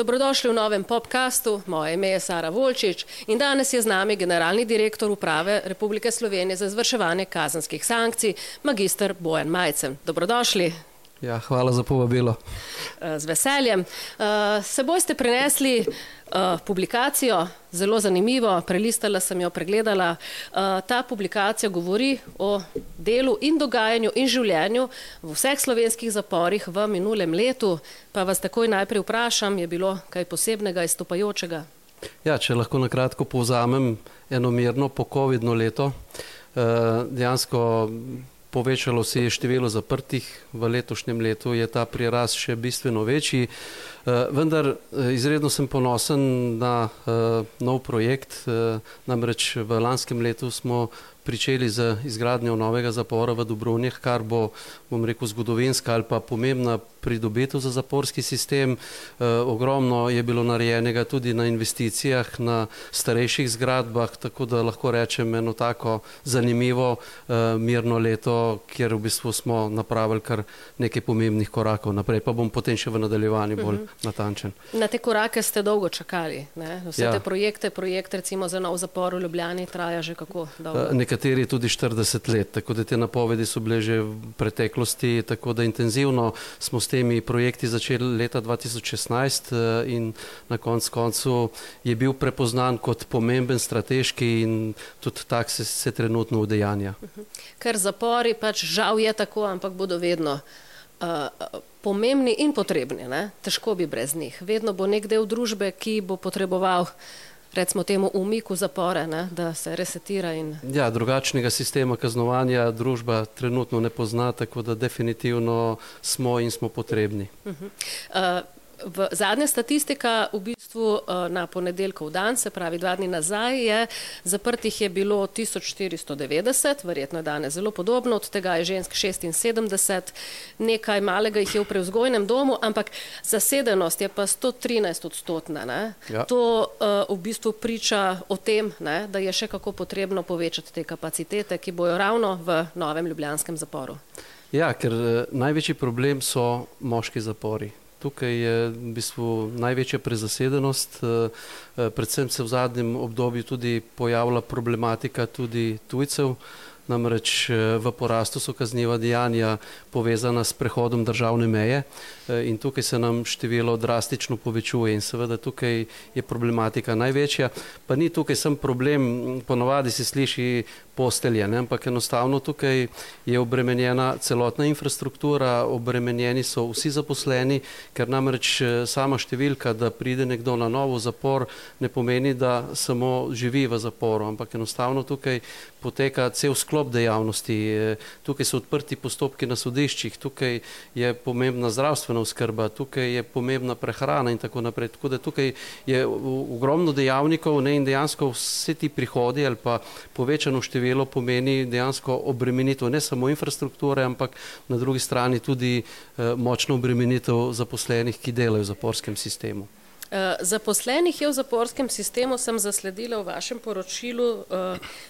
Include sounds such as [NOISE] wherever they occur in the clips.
Dobrodošli v novem podkastu. Moje ime je Sara Volčič in danes je z nami generalni direktor Uprave Republike Slovenije za izvrševanje kazenskih sankcij, magistr Bojan Majcen. Dobrodošli. Ja, hvala za povabilo. Z veseljem. Seboj ste prinesli publikacijo, zelo zanimivo, prelistala sem jo, pregledala. Ta publikacija govori o delu in dogajanju in življenju v vseh slovenskih zaporih v minulem letu. Pa vas takoj najprej vprašam, je bilo kaj posebnega, izstopajočega? Ja, če lahko na kratko povzamem eno mirno po-covidno leto. Dejansko povečalo se je število zaprtih, v letošnjem letu je ta prirast še bistveno večji. Vendar izredno sem ponosen na nov projekt, namreč v lanskem letu smo pričeli z izgradnjo novega zapora v Dobrovnih, kar bo, bom rekel, zgodovinska ali pa pomembna pridobitev za zaporski sistem. Ogromno je bilo narejenega tudi na investicijah, na starejših zgradbah, tako da lahko rečem eno tako zanimivo mirno leto, kjer v bistvu smo napravili kar nekaj pomembnih korakov naprej, pa bom potem še v nadaljevanju bolj natančen. Na te korake ste dolgo čakali, ne? Vse te projekte, projekt recimo za nov zapor v Ljubljani traja že kako dolgo? Nekateri tudi štirideset let, tako da te napovedi so bile že v preteklosti, tako da intenzivno smo s temi projekti začeli leta dva tisoč šestnajst in na konec koncev je bil prepoznan kot pomemben strateški in tudi tako se, se trenutno udejanja. Ker zapori pač žal je tako, ampak bodo vedno pomembni in potrebni, ne. Težko bi brez njih. Vedno bo neki del družbe, ki bo potreboval recimo temu umik v zapore, ne, da se resetira in... Ja, drugačnega sistema kaznovanja družba trenutno ne pozna, tako da definitivno smo in smo potrebni. V zadnja statistika v bistvu na ponedeljkov dan, se pravi dva dni nazaj, je zaprtih je bilo tisoč štiristo devetdeset, verjetno je danes zelo podobno, od tega je žensk šestinsedemdeset, nekaj malega jih je v prevzgojnem domu, ampak zasedenost je pa sto trinajstodstotna, ne. Ja. To v bistvu priča o tem, ne, da je še kako potrebno povečati te kapacitete, ki bojo ravno v novem ljubljanskem zaporu. Ja, ker največji problem so moški zapori. Tukaj je v bistvu največja prezasedenost, predvsem se v zadnjem obdobju tudi pojavlja problematika tudi tujcev, namreč v porastu so kazniva dejanja, povezana s prehodom državne meje, in tukaj se nam število drastično povečuje in seveda tukaj je problematika največja. Pa ni tukaj samo problem, ponavadi se sliši postelje, ne, ampak enostavno tukaj je obremenjena celotna infrastruktura, obremenjeni so vsi zaposleni, ker namreč sama številka, da pride nekdo na novo zapor, ne pomeni, da samo živi v zaporu, ampak enostavno tukaj poteka cel sklop dejavnosti, tukaj so odprti postopki na sodiščih, tukaj je pomembna zdravstvena oskrba, tukaj je pomembna prehrana in tako naprej, tako da tukaj je ogromno dejavnikov, ne, in dejansko vsi ti prihodi ali pa povečano število pomeni dejansko obremenitev ne samo infrastrukture, ampak na drugi strani tudi močno obremenitev zaposlenih, ki delajo v zaporskem sistemu. zaposlenih je v zaporskem sistemu, sem zasledila v vašem poročilu,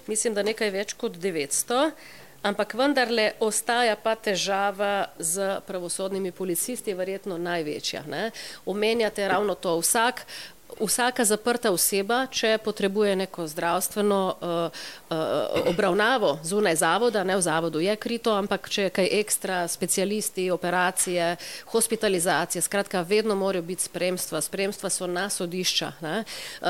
mislim, da nekaj več kot devetsto, ampak vendarle ostaja pa težava s pravosodnimi policisti verjetno največja, ne. Omenjate ravno to, vsak, vsaka zaprta oseba, če potrebuje neko zdravstveno obravnavo zunaj zavoda, ne, v zavodu je krito, ampak če je kaj ekstra, specialisti, operacije, hospitalizacije, skratka vedno morajo biti spremstva, spremstva so na sodišča, ne.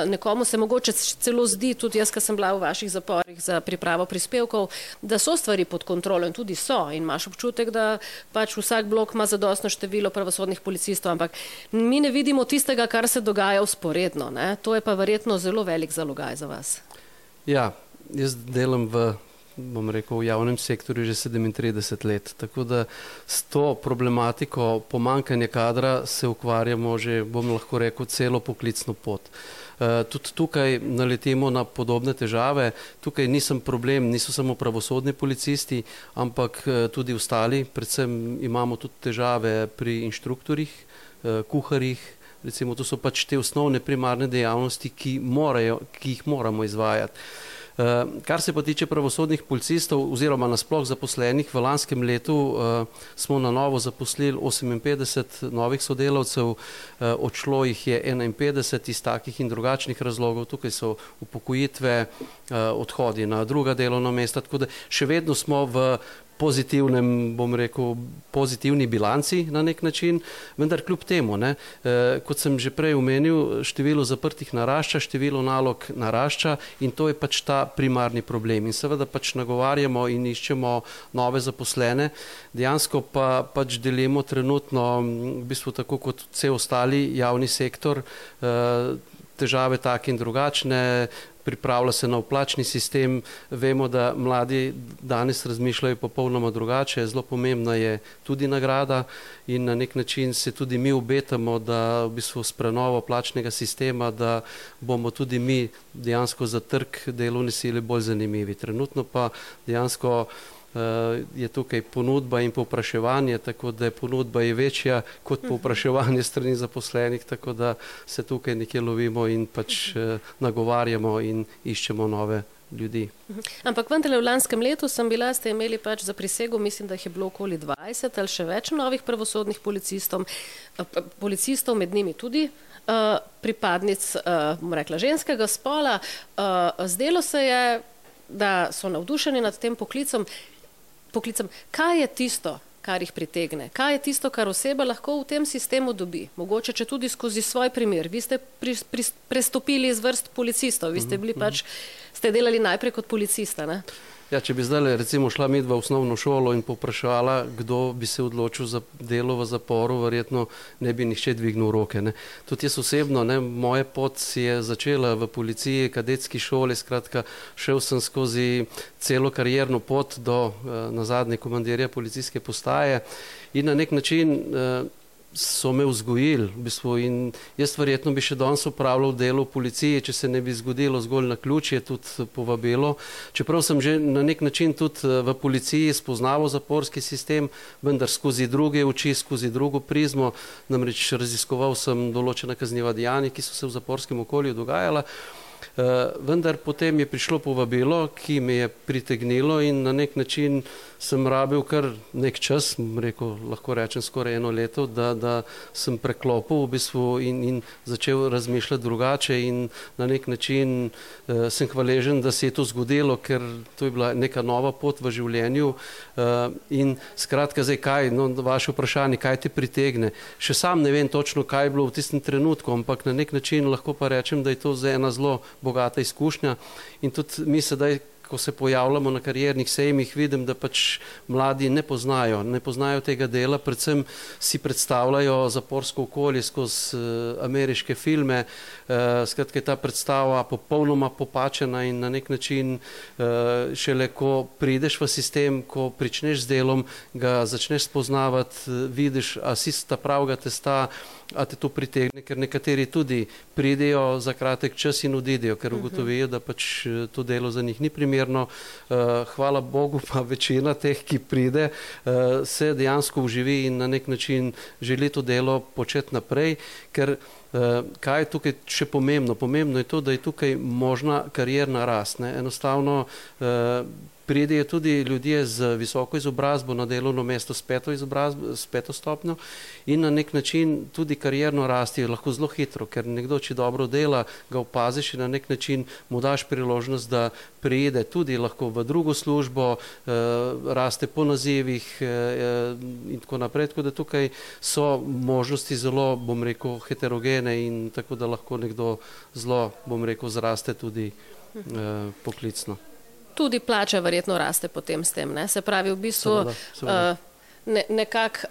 Nekomu se mogoče celo zdi, tudi jaz, ke sem bila v vaših zaporih za pripravo prispevkov, da so stvari pod kontrolo in tudi so. In imaš občutek, da pač vsak blok ima zadostno število pravosodnih policistov, ampak mi ne vidimo tistega, kar se dogaja vzporedno, ne, to je pa verjetno zelo velik zalogaj za vas. Ja, jaz delam v, bom rekel, v javnem sektorju že sedemintrideset let, tako da s to problematiko pomanjkanja kadra se ukvarjamo že, bom lahko rekel, celo poklicno pot. tudi tukaj naletimo na podobne težave, tukaj ni samo problem, niso samo pravosodni policisti, ampak tudi ostali, predvsem imamo tudi težave pri inštruktorjih, kuharjih, recimo to so pač te osnovne primarne dejavnosti, ki morajo, ki jih moramo izvajati. Kar se pa tiče pravosodnih policistov oziroma nasploh zaposlenih, v lanskem letu smo na novo zaposlili 58 novih sodelavcev, odšlo jih je 51 iz takih in drugačnih razlogov, tukaj so upokojitve, odhodi na druga delovna mesta, tako da še vedno smo v pozitivnem, bom rekel, pozitivni bilanci na nek način, vendar kljub temu, ne, eh, kot sem že prej omenil, število zaprtih narašča, število nalog narašča in to je pač ta primarni problem. In seveda pač nagovarjamo in iščemo nove zaposlene, dejansko pa pač delimo trenutno, v bistvu tako kot vse ostali javni sektor, eh, težave take in drugačne, pripravlja se nov plačni sistem. Vemo, da mladi danes razmišljajo popolnoma drugače. Zelo pomembna je tudi nagrada in na nek način se tudi mi obetamo, da v bistvu s prenovo plačnega sistema, da bomo tudi mi dejansko za trg delovne sile bolj zanimivi. Trenutno pa dejansko je tukaj ponudba in povpraševanje, tako da je ponudba je večja kot povpraševanje strani zaposlenih, tako da se tukaj nekje lovimo in pač eh, nagovarjamo in iščemo nove ljudi. Ampak vendarle v lanskem letu sem bila, ste imeli pač za prisego, mislim, da jih je bilo okoli 20 ali še več novih pravosodnih policistov, eh, policistov med njimi tudi. Uh, pripadnic, uh, bom rekla, ženskega spola. Uh, zdelo se je, da so navdušeni nad tem poklicom poklicem, kaj je tisto, kar jih pritegne, kaj je tisto, kar oseba lahko v tem sistemu dobi. Mogoče, če tudi skozi svoj primer. Vi ste pri, pri, prestopili iz vrst policistov, vi ste bili mhm, pač, ste delali najprej kot policista. Ne? Ja, če bi zdaj recimo šla med v osnovno šolo in poprašala, kdo bi se odločil za delo v zaporu, verjetno ne bi nihče dvignil roke. Ne. Tudi jaz osebno, ne, moja pot je začela v policiji, kadetski šoli, skratka, šel sem skozi celo karjerno pot do eh, na zadnje komandirja policijske postaje in na nek način eh, so me vzgojili. V bistvu, in jaz verjetno bi še danes upravljal delo v policiji, če se ne bi zgodilo zgolj na ključje, tudi povabilo. Čeprav sem že na nek način tudi eh, v policiji spoznaval zaporski sistem, vendar skozi druge oči, skozi drugo prizmo, namreč raziskoval sem določena kazniva dejanja, ki so se v zaporskem okolju dogajala. Uh, vendar potem je prišlo povabilo, ki me je pritegnilo in na nek način sem rabil kar nek čas, rekel, lahko rečem skoraj eno leto, da, da sem preklopil v bistvu in, in začel razmišljati drugače in na nek način uh, sem hvaležen, da se je to zgodilo, ker to je bila neka nova pot v življenju uh, in skratka zdaj kaj, no vaše vprašanje, kaj te pritegne. Še sam ne vem točno, kaj je bilo v tistem trenutku, ampak na nek način lahko pa rečem, da je to za ena zelo bogata izkušnja in tudi mi sedaj ko se pojavljamo na kariernih sejmih, vidim, da pač mladi ne poznajo, ne poznajo tega dela, predvsem si predstavljajo zaporsko okolje skozi uh, ameriške filme. Uh, skratka, je ta predstava popolnoma popačena in na nek način uh, šele ko prideš v sistem, ko pričneš z delom, ga začneš spoznavati, vidiš, a si sta pravga testa, a te to pritegne, ker nekateri tudi pridejo za kratek čas in odidejo, ker mhm. ugotovijo, da pač to delo za njih ni primerno. Eh, hvala Bogu, pa [LAUGHS] večina teh, ki pride, eh, se dejansko uživi in na nek način želi to delo početi naprej, ker eh, kaj je tukaj še pomembno? Pomembno je to, da je tukaj možna karjerna rast. Ne? Enostavno pridejo tudi ljudje z visoko izobrazbo na delovno mesto s peto, s peto stopnjo in na nek način tudi karjerno rasti lahko zelo hitro, ker nekdo, če dobro dela, ga opaziš in na nek način mu daš priložnost, da pride tudi lahko v drugo službo, eh, raste po nazivih eh, in tako naprej. Tako da tukaj so možnosti zelo, bom rekel, heterogene in tako da lahko nekdo zelo, bom rekel, zraste tudi eh, poklicno tudi plača verjetno raste potem s tem. Ne? Se pravi, v bistvu uh, ne, nekako,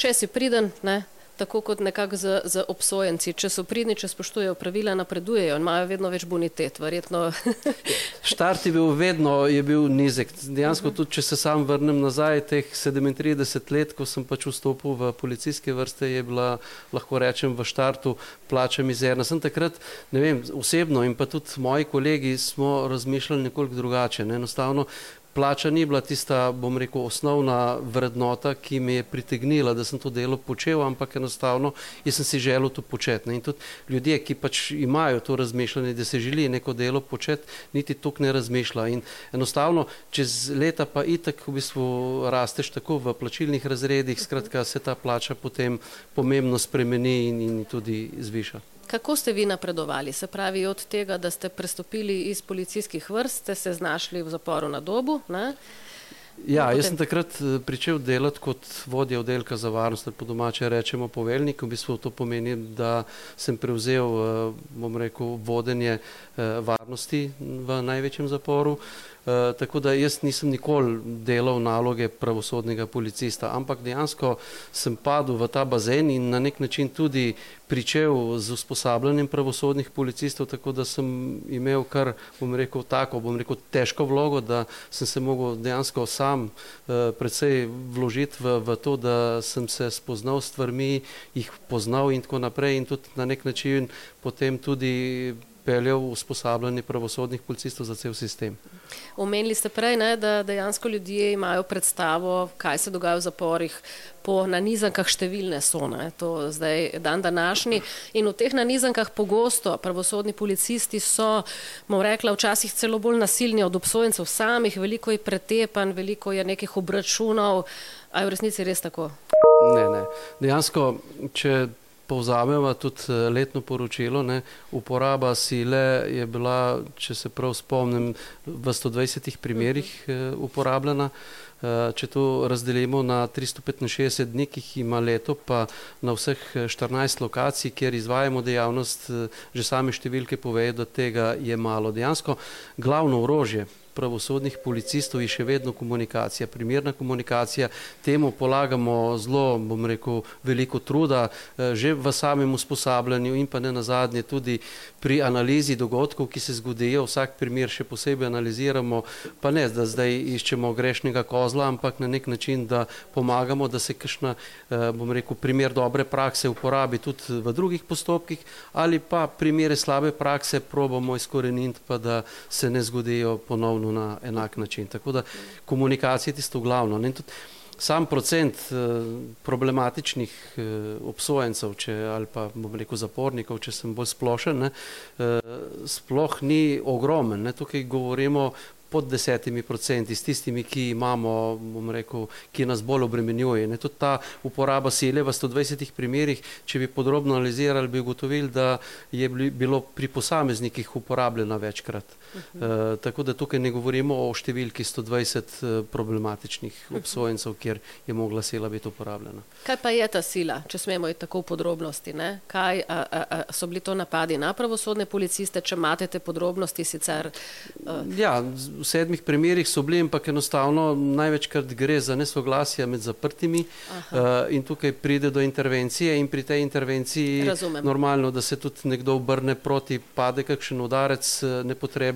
če si priden, ne, tako kot nekako z, z obsojenci. Če so pridni, če spoštujejo pravila, napredujejo in imajo vedno več bonitet. Verjetno... [LAUGHS] Štart je bil vedno je bil nizek. Dejansko tudi, če se sam vrnem nazaj, teh 37 let, ko sem pač vstopil v policijske vrste, je bila, lahko rečem, v štartu plača mizerna. Sem takrat, ne vem, osebno in pa tudi moji kolegi smo razmišljali nekoliko drugače. Ne? Enostavno plača ni bila tista, bom rekel, osnovna vrednota, ki me je pritegnila, da sem to delo počel, ampak enostavno jaz sem si želel to početi. In tudi ljudje, ki pač imajo to razmišljanje, da se želi neko delo početi, niti tok ne razmišlja. In enostavno čez leta pa itak v bistvu rasteš tako v plačilnih razredih, skratka se ta plača potem pomembno spremeni in, in tudi zviša. Kako ste vi napredovali? Se pravi, od tega, da ste prestopili iz policijskih vrst, ste se znašli v zaporu na dobu? Ne? Ja, jaz sem takrat eh, pričel delati kot vodja oddelka za varnost, po domače rečemo poveljnik. V bistvu to pomeni, da sem prevzel, eh, bom rekel, vodenje eh, varnosti v največjem zaporu. Eh, tako da jaz nisem nikoli delal naloge pravosodnega policista, ampak dejansko sem padel v ta bazen in na nek način tudi pričel z usposabljanjem pravosodnih policistov, tako da sem imel kar, bom rekel, tako, bom rekel, težko vlogo, da sem se mogel dejansko sam uh, predvsej vložiti v, v to, da sem se spoznal s stvarmi, jih poznal in tako naprej in tudi na nek način potem tudi peljal usposabljanje pravosodnih policistov za cel sistem. Omenili ste prej, ne, da dejansko ljudje imajo predstavo, kaj se dogaja v zaporih. Po nanizankah številne so, ne, to zdaj dan današnji. In v teh nanizankah pogosto pravosodni policisti so, bom rekla, včasih celo bolj nasilni od obsojencev samih, veliko je pretepan, veliko je nekih obračunov. A je v resnici res tako? Ne, ne. Dejansko, če povzameva tudi eh, letno poročilo. Ne. Uporaba sile je bila, če se prav spomnim, v 120 primerih eh, uporabljena. Eh, če to razdelimo na 365 dni, ki jih ima leto, pa na vseh 14 lokacij, kjer izvajamo dejavnost, že same številke povejo, da tega je malo. Dejansko glavno orožje pravosodnih policistov je še vedno komunikacija, primerna komunikacija. Temu polagamo zelo, bom rekel, veliko truda eh, že v samem usposabljanju in pa ne nazadnje tudi pri analizi dogodkov, ki se zgodijo. Vsak primer še posebej analiziramo, pa ne, da zdaj iščemo grešnega kozla, ampak na nek način, da pomagamo, da se kakšna, eh, bom rekel, primer dobre prakse uporabi tudi v drugih postopkih ali pa primere slabe prakse probamo izkoreniti, pa da se ne zgodijo ponovno ravno na enak način. Tako da komunikacija je tisto glavno. Ne? Tudi sam procent eh, problematičnih eh, obsojencev če, ali pa bom rekel zapornikov, če sem bolj splošen, ne, eh, sploh ni ogromen. Ne? Tukaj govorimo pod desetimi procenti, s tistimi, ki imamo, bom rekel, ki nas bolj obremenjuje. Ne, tudi ta uporaba sile v 120 primerih, če bi podrobno analizirali, bi ugotovili, da je bilo pri posameznikih uporabljena večkrat. Uh tako da tukaj ne govorimo o številki 120 eh, problematičnih obsojencev, kjer je mogla sila biti uporabljena. Kaj pa je ta sila, če smemo iti tako v podrobnosti? Ne? Kaj a, a, a, so bili to napadi na pravosodne policiste, če imate te podrobnosti sicer? Uh... Ja, v sedmih primerih so bili, ampak enostavno največkrat gre za nesoglasja med zaprtimi uh, in tukaj pride do intervencije in pri tej intervenciji Razumem. normalno, da se tudi nekdo obrne proti, pade kakšen udarec eh,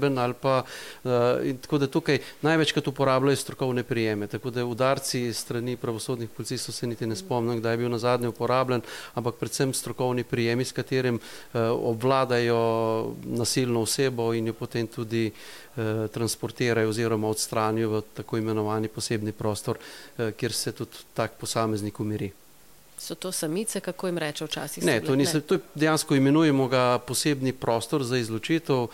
nepotreben ali pa uh, tako da tukaj največkrat uporabljajo strokovne prijeme, tako da udarci strani pravosodnih policistov se niti ne spomnim, kdaj je bil na zadnje uporabljen, ampak predvsem strokovni prijemi, s katerim uh, obvladajo nasilno osebo in jo potem tudi uh, transportirajo oziroma odstranijo v tako imenovani posebni prostor, eh, kjer se tudi tak posameznik umiri. So to samice, kako jim reče včasih? Ne, to, niso, to dejansko imenujemo ga posebni prostor za izločitev, uh,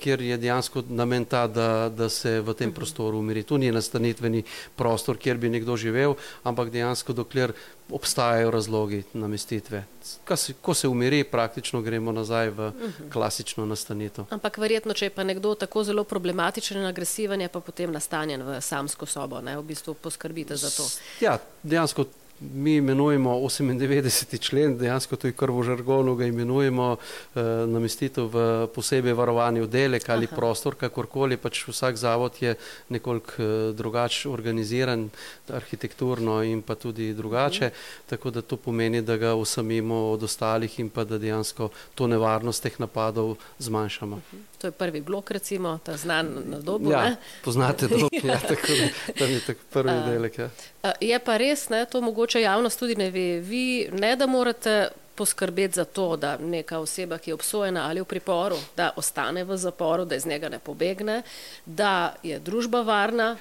kjer je dejansko namen ta, da, da se v tem uh mhm. -huh. prostoru umiri. To ni nastanitveni prostor, kjer bi nekdo živel, ampak dejansko dokler obstajajo razlogi namestitve. Se, ko se umiri, praktično gremo nazaj v uh mhm. -huh. klasično nastanitev. Ampak verjetno, če je pa nekdo tako zelo problematičen in agresiven, je pa potem nastanjen v samsko sobo, ne? v bistvu poskrbite za to. Ja, dejansko mi imenujemo 98. člen, dejansko to je kar v žargonu, ga imenujemo eh, namestitev v posebej varovani oddelek ali Aha. prostor, kakorkoli, pač vsak zavod je nekoliko eh, drugače organiziran, arhitekturno in pa tudi drugače, mhm. tako da to pomeni, da ga osamimo od ostalih in pa da dejansko to nevarnost teh napadov zmanjšamo. Mhm. To je prvi blok, recimo, ta znan na dobu. Ja, ne? poznate [LAUGHS] to, ja, tako da tam je tak prvi uh, delek. Ja. Je pa res, ne, to mogoče javnost tudi ne ve. Vi ne da morate poskrbeti za to, da neka oseba, ki je obsojena ali v priporu, da ostane v zaporu, da iz njega ne pobegne, da je družba varna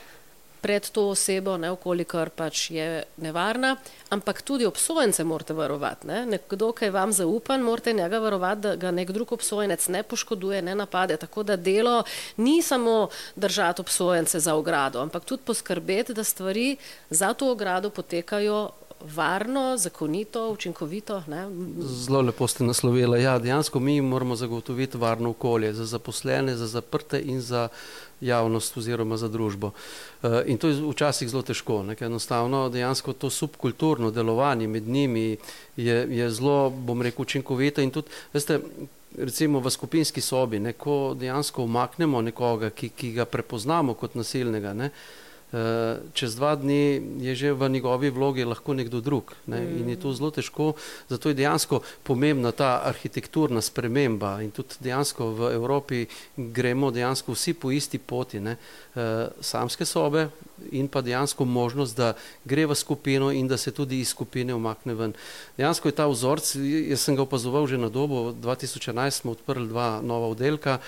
pred to osebo, ne okolikor pač je nevarna, ampak tudi obsojence morate varovati. Ne? Nekdo, ki je vam zaupan, morate njega varovati, da ga nek drug obsojenec ne poškoduje, ne napade. Tako da delo ni samo držati obsojence za ogrado, ampak tudi poskrbeti, da stvari za to ogrado potekajo varno, zakonito, učinkovito. Ne? Zelo lepo ste naslovili. Ja, dejansko mi moramo zagotoviti varno okolje za zaposlene, za zaprte in za javnost oziroma za družbo. Eh, in to je včasih zelo težko, ker enostavno dejansko to subkulturno delovanje med njimi je, je zelo, bom rekel, učinkovito in tudi, veste, recimo v skupinski sobi, ne, ko dejansko umaknemo nekoga, ki, ki ga prepoznamo kot nasilnega, ne, Eh, čez dva dni je že v njegovi vlogi lahko nekdo drug ne? in je to zelo težko, zato je dejansko pomembna ta arhitekturna sprememba in tudi dejansko v Evropi gremo dejansko vsi po isti poti, ne? Eh, samske sobe in pa dejansko možnost, da gre v skupino in da se tudi iz skupine umakne ven. Dejansko je ta vzorc, jaz sem ga opazoval že na dobo, 2011 smo odprli dva nova oddelka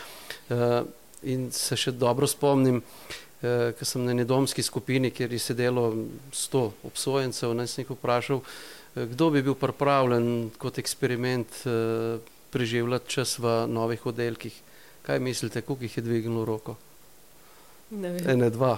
eh, in se še dobro spomnim, eh, ker sem na nedomski skupini, kjer je sedelo sto obsojencev, naj sem jih vprašal, eh, kdo bi bil pripravljen kot eksperiment eh, preživljati čas v novih oddelkih. Kaj mislite, koliko jih je dvignilo roko? Ne vem. Ene, dva.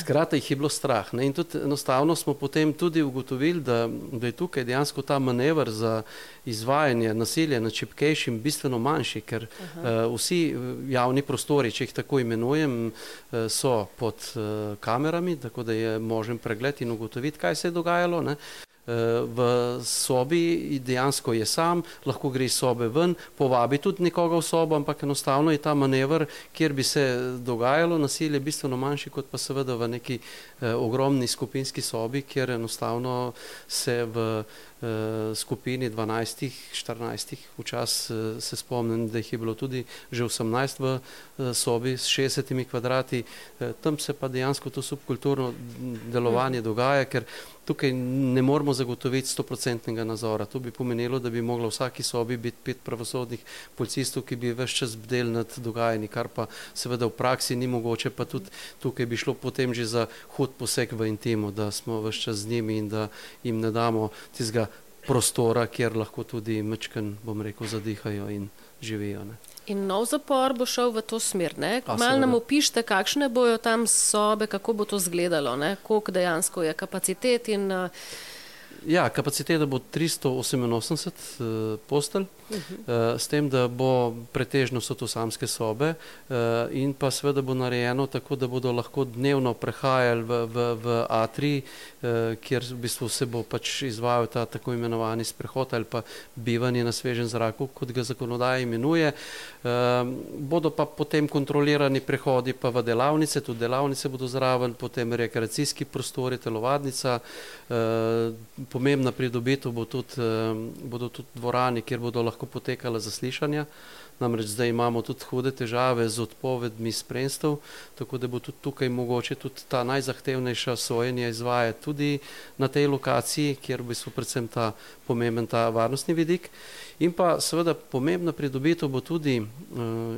Skratka, jih je bilo strah. Ne? In tudi enostavno smo potem tudi ugotovili, da, da je tukaj dejansko ta manevr za izvajanje nasilja nad čepkejšim bistveno manjši, ker uh, vsi javni prostori, če jih tako imenujem, uh, so pod uh, kamerami, tako da je možen pregled in ugotoviti, kaj se je dogajalo. Ne? V sobi, dejansko je sam, lahko gre iz sobe ven, povabi tudi nekoga v sobo, ampak enostavno je ta manever, kjer bi se dogajalo nasilje, bistveno manjši kot pa seveda v neki eh, ogromni skupinski sobi, kjer enostavno se v eh, skupini 12, 14, včasih eh, se spomnim, da jih je bilo tudi že 18 v eh, sobi s 60 kvadrati, eh, tam se pa dejansko to subkulturno delovanje dogaja, ker tukaj ne moramo zagotoviti stoprocentnega nazora. To bi pomenilo, da bi moglo v vsaki sobi biti pet pravosodnih policistov, ki bi vse čas bdeli nad dogajanji, kar pa seveda v praksi ni mogoče, pa tudi tukaj bi šlo potem že za hud poseg v intimo, da smo vse čas z njimi in da jim ne damo tistega prostora, kjer lahko tudi mečken, bom rekel, zadihajo in živijo. Ne. In nov zapor bo šel v to smer. Malo nam opišite, kakšne bojo tam sobe, kako bo to izgledalo, koliko dejansko je kapacitet. In, uh... Ja, kapaciteta bo 388 uh, postelj. Eh, s tem, da bo pretežno so to samske sobe eh, in pa seveda bo narejeno tako, da bodo lahko dnevno prehajali v, v, v A3, eh, kjer v bistvu se bo pač izvajal ta tako imenovani sprehod ali pa bivanje na svežem zraku, kot ga zakonodaja imenuje. Bodo pa potem kontrolirani prehodi pa v delavnice, tudi delavnice bodo zraven, potem rekreacijski prostori, telovadnica, pomembna pridobitev bo tudi, bodo tudi dvorani, kjer bodo lahko lahko potekala zaslišanja. Namreč zdaj imamo tudi hude težave z odpovedmi spremstv, tako da bo tudi tukaj mogoče tudi ta najzahtevnejša sojenja izvajati tudi na tej lokaciji, kjer bi so predvsem ta pomemben ta varnostni vidik. In pa seveda pomembna pridobitev bo tudi uh,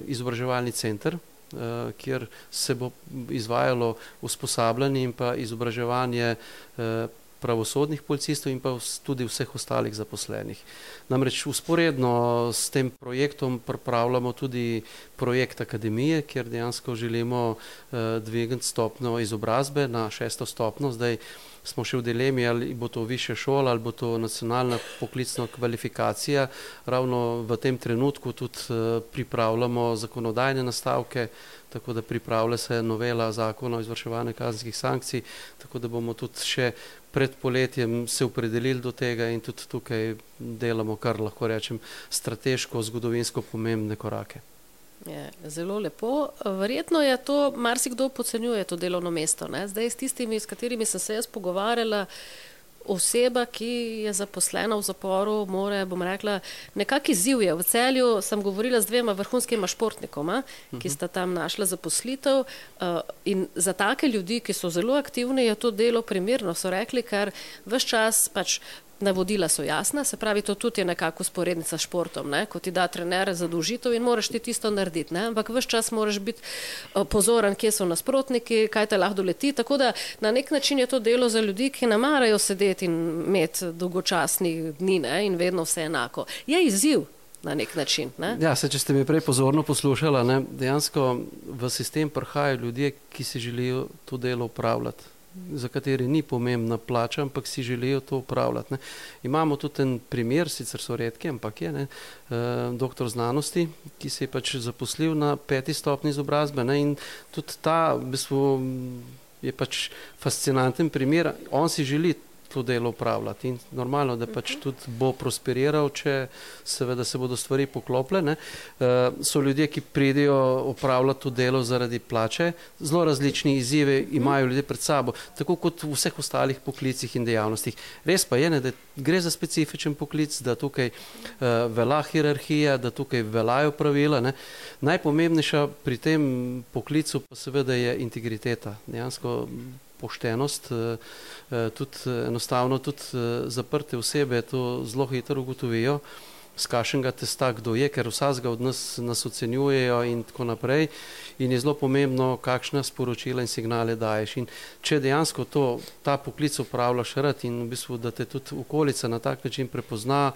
izobraževalni center, uh, kjer se bo izvajalo usposabljanje in pa izobraževanje uh, pravosodnih policistov in pa tudi vseh ostalih zaposlenih. Namreč usporedno s tem projektom pripravljamo tudi projekt akademije, kjer dejansko želimo uh, dvigati stopno izobrazbe na šesto stopno. Zdaj smo še v dilemi, ali bo to više šola ali bo to nacionalna poklicna kvalifikacija. Ravno v tem trenutku tudi uh, pripravljamo zakonodajne nastavke, tako da pripravlja se novela zakona o izvrševanju kazenskih sankcij, tako da bomo tudi še pred poletjem se opredelili do tega in tudi tukaj delamo, kar lahko rečem, strateško, zgodovinsko pomembne korake. Je, zelo lepo. Verjetno je to, marsikdo podcenjuje to delovno mesto. Ne? Zdaj s tistimi, s katerimi sem se jaz pogovarjala, oseba, ki je zaposlena v zaporu, more, bom rekla, nekak izziv je. V celju sem govorila z dvema vrhunskima športnikoma, ki sta tam našla zaposlitev uh, in za take ljudi, ki so zelo aktivni, je to delo primerno, so rekli, ker vse čas pač navodila so jasna, se pravi, to tudi je nekako sporednica s športom, ne? ko ti da trener zadolžitev in moraš ti tisto narediti, ne? ampak vse čas moraš biti eh, pozoren, kje so nasprotniki, kaj te lahko doleti. Tako da na nek način je to delo za ljudi, ki ne marajo sedeti in imeti dolgočasnih dni ne? in vedno vse enako. Je izziv. Na nek način. Ne? Ja, se, če ste me prej pozorno poslušali, dejansko v sistem prihajajo ljudje, ki si želijo to delo upravljati za kateri ni pomembna plača, ampak si želijo to upravljati. Ne. Imamo tudi en primer, sicer so redki, ampak je ne, eh, doktor znanosti, ki se je pač zaposlil na peti stopni izobrazbe ne, in tudi ta v bistvu, je pač fascinanten primer. On si želi to delo upravljati. In normalno, da pač mhm. tudi bo prosperiral, če seveda se bodo stvari poklopile. Uh, so ljudje, ki pridejo upravljati to delo zaradi plače, zelo različni izzive mhm. imajo ljudje pred sabo, tako kot v vseh ostalih poklicih in dejavnostih. Res pa je, ne, da gre za specifičen poklic, da tukaj uh, velja hierarhija, da tukaj veljajo pravila. Ne. Najpomembnejša pri tem poklicu pa seveda je integriteta. Dejansko poštenost, eh, eh, tudi eh, enostavno tudi zaprte osebe to zelo hitro ugotovijo, z kašnega testa kdo je, ker vsazga od nas nas ocenjujejo in tako naprej in je zelo pomembno, kakšna sporočila in signale daješ. In če dejansko to, ta poklic upravljaš rad in v bistvu, da te tudi okolica na tak način prepozna,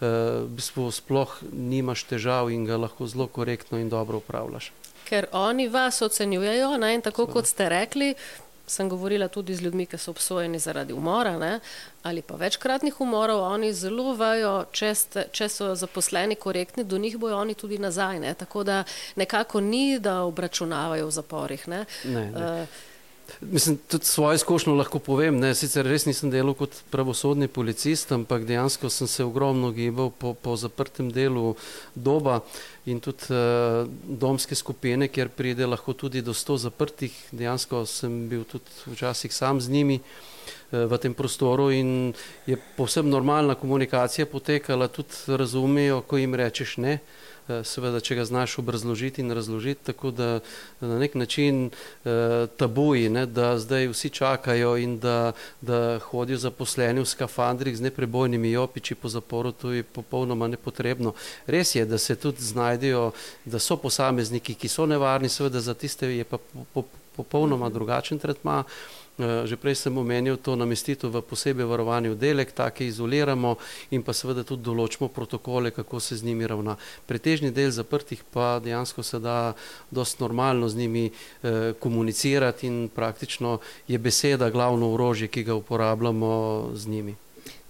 v bistvu sploh nimaš težav in ga lahko zelo korektno in dobro upravljaš. Ker oni vas ocenjujejo ne, in tako kot ste rekli, sem govorila tudi z ljudmi, ki so obsojeni zaradi umora ne, ali pa večkratnih umorov, oni zelo vajo, če, ste, če so zaposleni korektni, do njih bojo oni tudi nazaj. Ne, tako da nekako ni, da obračunavajo v zaporih. Ne. Ne, ne. Uh, Mislim, tudi svojo izkušnjo lahko povem. Ne, sicer res nisem delal kot pravosodni policist, ampak dejansko sem se ogromno gibal po, po zaprtem delu doba in tudi uh, domske skupine, kjer pride lahko tudi do sto zaprtih. Dejansko sem bil tudi včasih sam z njimi uh, v tem prostoru in je povsem normalna komunikacija potekala, tudi razumejo, ko jim rečeš ne. Uh, seveda, če ga znaš obrazložiti in razložiti, tako da na nek način eh, tabuji, ne, da zdaj vsi čakajo in da, da hodijo zaposleni v skafandrih z neprebojnimi jopiči po zaporu, to je popolnoma nepotrebno. Res je, da se tudi znajdejo, da so posamezniki, ki so nevarni, seveda za tiste je pa popolnoma drugačen tretma. Eh, že prej sem omenil to namestitev v posebej varovani oddelek, take izoliramo in pa seveda tudi določimo protokole, kako se z njimi ravna. Pretežni del zaprtih pa dejansko se da dost normalno z njimi eh, komunicirati in praktično je beseda glavno orožje, ki ga uporabljamo z njimi.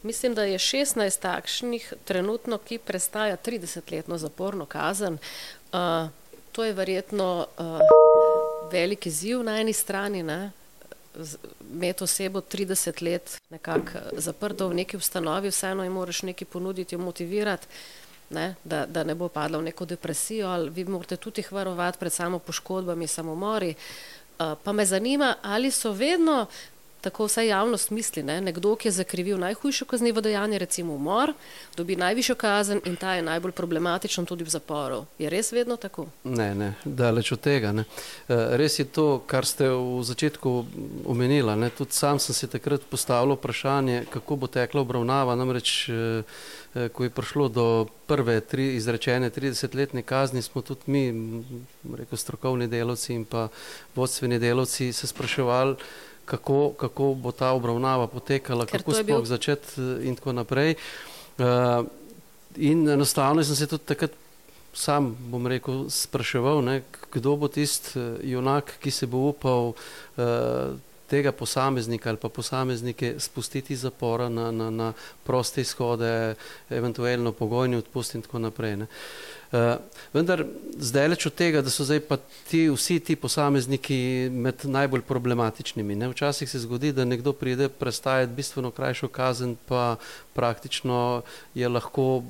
Mislim, da je 16 takšnih trenutno, ki prestaja 30-letno zaporno kazen. Uh, to je verjetno uh, velik izziv na eni strani, ne? Imeti osebo 30 let nekako zaprto v neki ustanovi, vseeno jim moraš nekaj ponuditi, jo motivirati, ne, da, da ne bo padla v neko depresijo, ali vi morate tudi jih varovati pred samo poškodbami, samomori. Uh, pa me zanima, ali so vedno tako vsa javnost misli, ne? nekdo, ki je zakrivil najhujše kaznivo dejanje, recimo umor, dobi najvišjo kazen in ta je najbolj problematičen tudi v zaporu. Je res vedno tako? Ne, ne, daleč od tega. Ne. Eh, res je to, kar ste v začetku omenila. Ne. Tudi sam sem si takrat postavil vprašanje, kako bo tekla obravnava. Namreč, eh, eh, ko je prišlo do prve tri izrečene 30-letne kazni, smo tudi mi, rekel strokovni delavci in pa vodstveni delavci, se spraševali, kako, kako bo ta obravnava potekala, Ker kako sploh bil... začeti eh, in tako naprej. Uh, in enostavno sem se tudi takrat sam, bom rekel, spraševal, ne, kdo bo tisti eh, junak, ki se bo upal uh, tega posameznika ali pa posameznike spustiti iz zapora na, na, na proste izhode, eventualno pogojni odpust in tako naprej. Ne. Uh, vendar zdaj leč od tega, da so zdaj pa ti, vsi ti posamezniki med najbolj problematičnimi. Ne? Včasih se zgodi, da nekdo pride prestajati bistveno krajšo kazen, pa praktično je lahko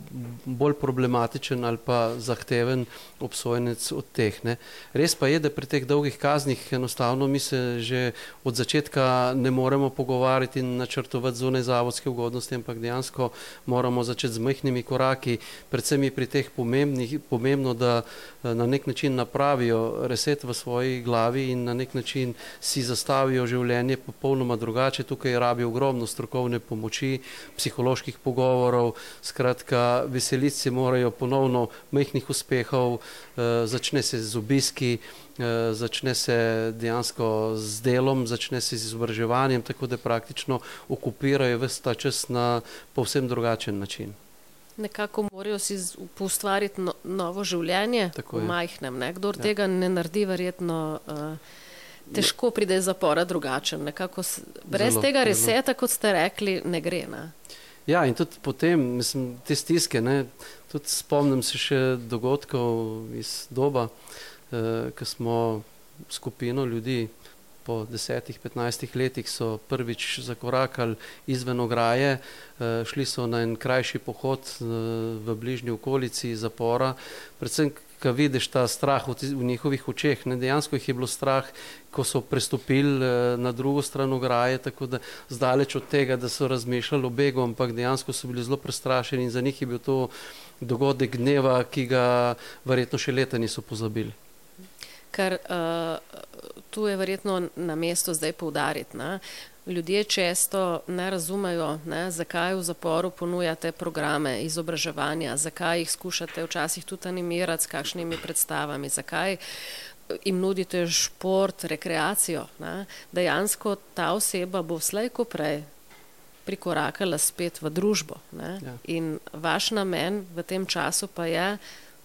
bolj problematičen ali pa zahteven obsojenec od teh. Ne? Res pa je, da pri teh dolgih kaznih enostavno mi se že od začetka ne moremo pogovarjati in načrtovati zunaj zavodske ugodnosti, ampak dejansko moramo začeti z majhnimi koraki, predvsem pri teh pomembnih je pomembno, da na nek način napravijo reset v svoji glavi in na nek način si zastavijo življenje popolnoma drugače. Tukaj rabi ogromno strokovne pomoči, psiholoških pogovorov, skratka, veseliti se morajo ponovno mehkih uspehov, začne se z obiski, začne se dejansko z delom, začne se z izobraževanjem, tako da praktično okupirajo vse ta čas na povsem drugačen način nekako morajo si ustvariti no, novo življenje Tako v je. majhnem. Ne? Kdor ja. tega ne naredi, verjetno uh, težko pride iz zapora drugačen. Nekako, brez zelo, tega reseta, kot ste rekli, ne gre. Ne? Ja, in tudi potem, mislim, te stiske, ne, tudi spomnim se še dogodkov iz doba, eh, ko smo skupino ljudi po desetih, petnajstih letih so prvič zakorakali izven ograje, eh, šli so na en krajši pohod eh, v bližnji okolici zapora, predvsem, ko vidiš ta strah v njihovih očeh, ne, dejansko jih je bilo strah, ko so prestopili eh, na drugo stran ograje, tako da zdaleč od tega, da so razmišljali o begu, ampak dejansko so bili zelo prestrašeni in za njih je bil to dogodek dneva, ki ga verjetno še leta niso pozabili. Ker uh, tu je verjetno na mestu zdaj poudariti. Ne? Ljudje često ne razumejo, ne, zakaj v zaporu ponujate programe izobraževanja, zakaj jih skušate včasih tudi animirati s kakšnimi predstavami, zakaj jim nudite šport, rekreacijo. Ne. Dejansko ta oseba bo slejko prej prikorakala spet v družbo. Ja. In vaš namen v tem času pa je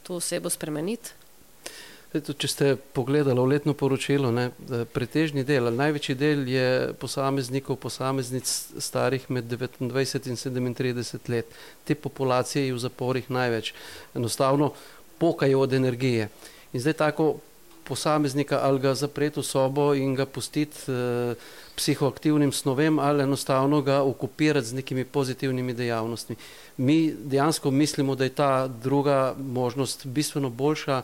to osebo spremeniti. Tudi, če ste pogledali v letno poročilo, ne, pretežni del, največji del je posameznikov, posameznic starih med 29 in 37 let. Te populacije je v zaporih največ. Enostavno pokajo od energije. In zdaj tako posameznika ali ga zapreti v sobo in ga pustiti eh, psihoaktivnim snovem ali enostavno ga okupirati z nekimi pozitivnimi dejavnostmi. Mi dejansko mislimo, da je ta druga možnost bistveno boljša,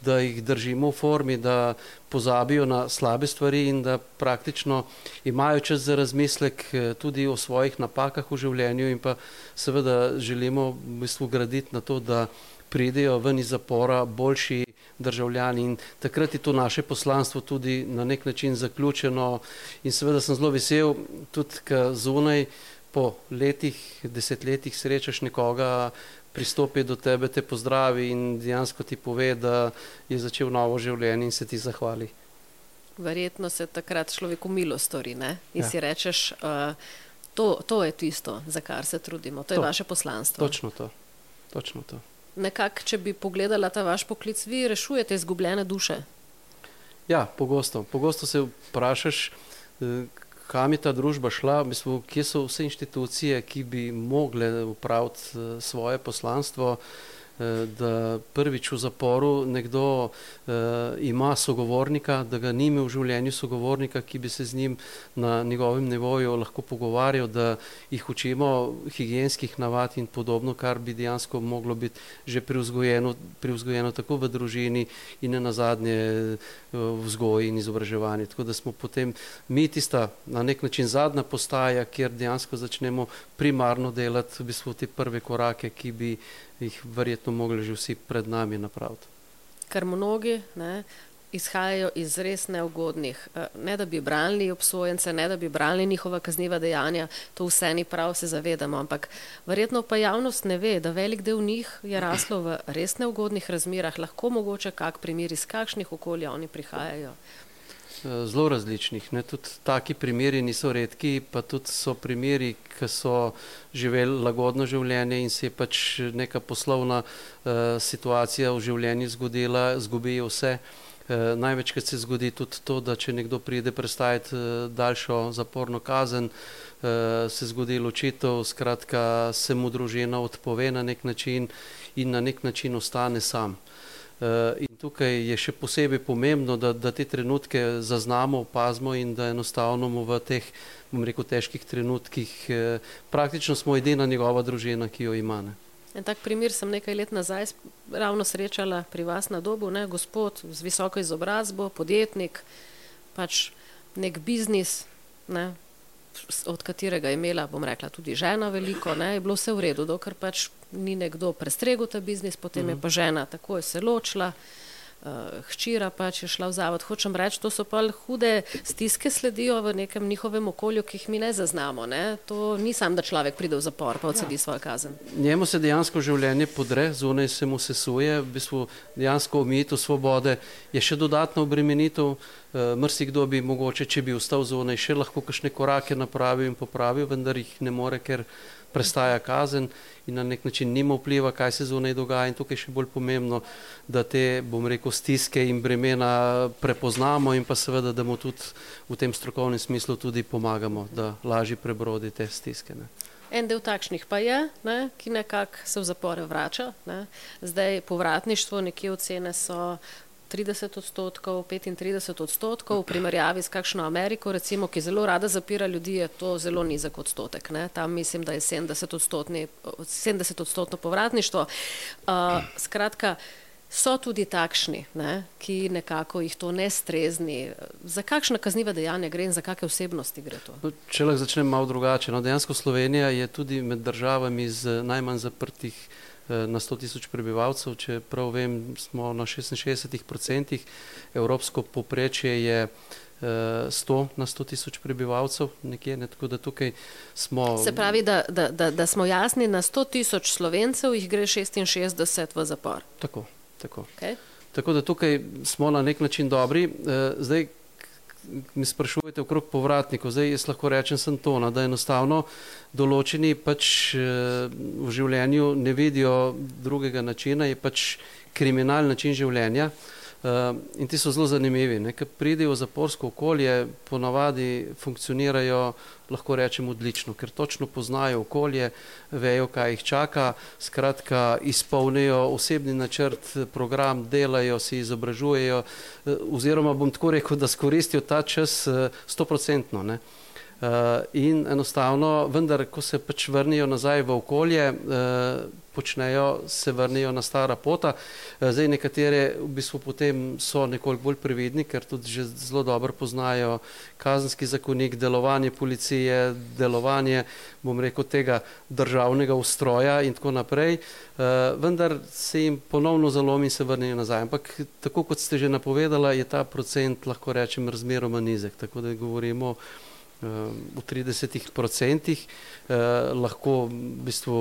da jih držimo v formi, da pozabijo na slabe stvari in da praktično imajo čas za razmislek eh, tudi o svojih napakah v življenju in pa seveda želimo v bistvu graditi na to, da pridejo ven iz zapora boljši državljani in takrat je to naše poslanstvo tudi na nek način zaključeno in seveda sem zelo vesel tudi, ker zunaj po letih, desetletjih srečaš nekoga, pristopi do tebe, te pozdravi in dejansko ti pove, da je začel novo življenje in se ti zahvali. Verjetno se takrat človeku milo stori ne? in ja. si rečeš, uh, to, to je tisto, za kar se trudimo, to, to je vaše poslanstvo. Točno to. Točno to. Nekako, če bi pogledala ta vaš poklic, vi rešujete izgubljene duše. Ja, pogosto. Pogosto se vprašaš, eh, kam je ta družba šla, mislim, kje so vse inštitucije, ki bi mogle upraviti eh, svoje poslanstvo. Eh, da prvič v zaporu nekdo uh, ima sogovornika, da ga ni imel v življenju sogovornika, ki bi se z njim na njegovem nivoju lahko pogovarjal, da jih učimo higijenskih navad in podobno, kar bi dejansko moglo biti že privzgojeno, privzgojeno tako v družini in na zadnje v vzgoji in izobraževanju. Tako da smo potem mi tista na nek način zadnja postaja, kjer dejansko začnemo primarno delati v bistvu te prve korake, ki bi jih verjetno mogli že vsi pred nami napraviti. Ker mnogi ne, izhajajo iz res neugodnih, eh, ne da bi branili obsojence, ne da bi branili njihova kazniva dejanja, to vse ni prav, se zavedamo, ampak verjetno pa javnost ne ve, da velik del njih je raslo v res neugodnih razmirah, lahko mogoče kak primer iz kakšnih okolij oni prihajajo. Eh, zelo različnih. Ne? Tudi taki primeri niso redki, pa tudi so primeri, ki so živeli lagodno življenje in se je pač neka poslovna uh, situacija v življenju zgodila, zgubijo vse. Uh, največkrat se zgodi tudi to, da če nekdo pride prestajati uh, daljšo zaporno kazen, uh, se zgodi ločitev, skratka se mu družina odpove na nek način in na nek način ostane sam. Uh, tukaj je še posebej pomembno, da, da te trenutke zaznamo, opazimo in da enostavno mu v teh, bom rekel, težkih trenutkih eh, praktično smo edina njegova družina, ki jo ima. Ne. En tak primer sem nekaj let nazaj ravno srečala pri vas na dobu, ne, gospod z visoko izobrazbo, podjetnik, pač nek biznis, ne, od katerega je imela, bom rekla, tudi žena veliko, ne, je bilo vse v redu, dokler pač ni nekdo prestregel ta biznis, potem je mhm. pa žena takoj se ločila uh, hčira pač je šla v zavod. Hočem reči, to so pa hude stiske sledijo v nekem njihovem okolju, ki jih mi ne zaznamo. Ne? To ni sam, da človek pride v zapor pa odsedi ja. svojo kazen. Njemu se dejansko življenje podre, zunaj se mu sesuje, v bistvu dejansko omejitev svobode je še dodatno obremenitev. Uh, Mrsikdo bi mogoče, če bi ostal zunaj, še lahko kakšne korake napravil in popravil, vendar jih ne more, ker prestaja kazen in na nek način nima vpliva, kaj se zunaj dogaja. In tukaj je še bolj pomembno, da te, bom rekel, stiske in bremena prepoznamo in pa seveda, da mu tudi v tem strokovnem smislu tudi pomagamo, da lažje prebrodi te stiske. Ne. En del takšnih pa je, ne, ki nekako se v zapore vrača. Ne. Zdaj povratništvo, nekje ocene so 30 odstotkov, 35 odstotkov, v primerjavi s kakšno Ameriko, recimo, ki zelo rada zapira ljudi, je to zelo nizek odstotek. Ne? Tam mislim, da je 70 odstotni, 70 odstotno povratništvo. Uh, skratka, so tudi takšni, ne? ki nekako jih to ne strezni. Za kakšna kazniva dejanja gre in za kakšne osebnosti gre to? No, če lahko začnem malo drugače. No, dejansko Slovenija je tudi med državami z najmanj zaprtih na 100 tisoč prebivalcev, če prav vem, smo na 66 odstotkih, evropsko poprečje je 100 eh, na 100 tisoč prebivalcev, nekje, ne, tako da tukaj smo. Se pravi, da, da, da, da smo jasni, na 100 tisoč slovencev jih gre 66 v zapor. Tako, tako. Okay. Tako da tukaj smo na nek način dobri. Eh, zdaj, mi sprašujete okrog povratnikov, zdaj jaz lahko rečem sem to, no, da enostavno določeni pač eh, v življenju ne vidijo drugega načina, je pač kriminal način življenja. Uh, in ti so zelo zanimivi. Ker pridejo v zaporsko okolje, ponavadi funkcionirajo, lahko rečem, odlično, ker točno poznajo okolje, vejo, kaj jih čaka, skratka, izpolnijo osebni načrt, program, delajo, se izobražujejo, uh, oziroma bom tako rekel, da skoristijo ta čas stoprocentno. Uh, in enostavno, vendar, ko se pač vrnijo nazaj v okolje, uh, počnejo, se vrnijo na stara pota. Uh, zdaj nekatere v bistvu potem so nekoliko bolj previdni, ker tudi že zelo dobro poznajo kazenski zakonik, delovanje policije, delovanje, bom rekel, tega državnega ustroja in tako naprej. Vendar se jim ponovno zalomi in se vrnijo nazaj. Ampak tako kot ste že napovedala, je ta procent, lahko rečem, razmeroma nizek. Tako da govorimo v 30 odstotkih, eh, lahko v bistvu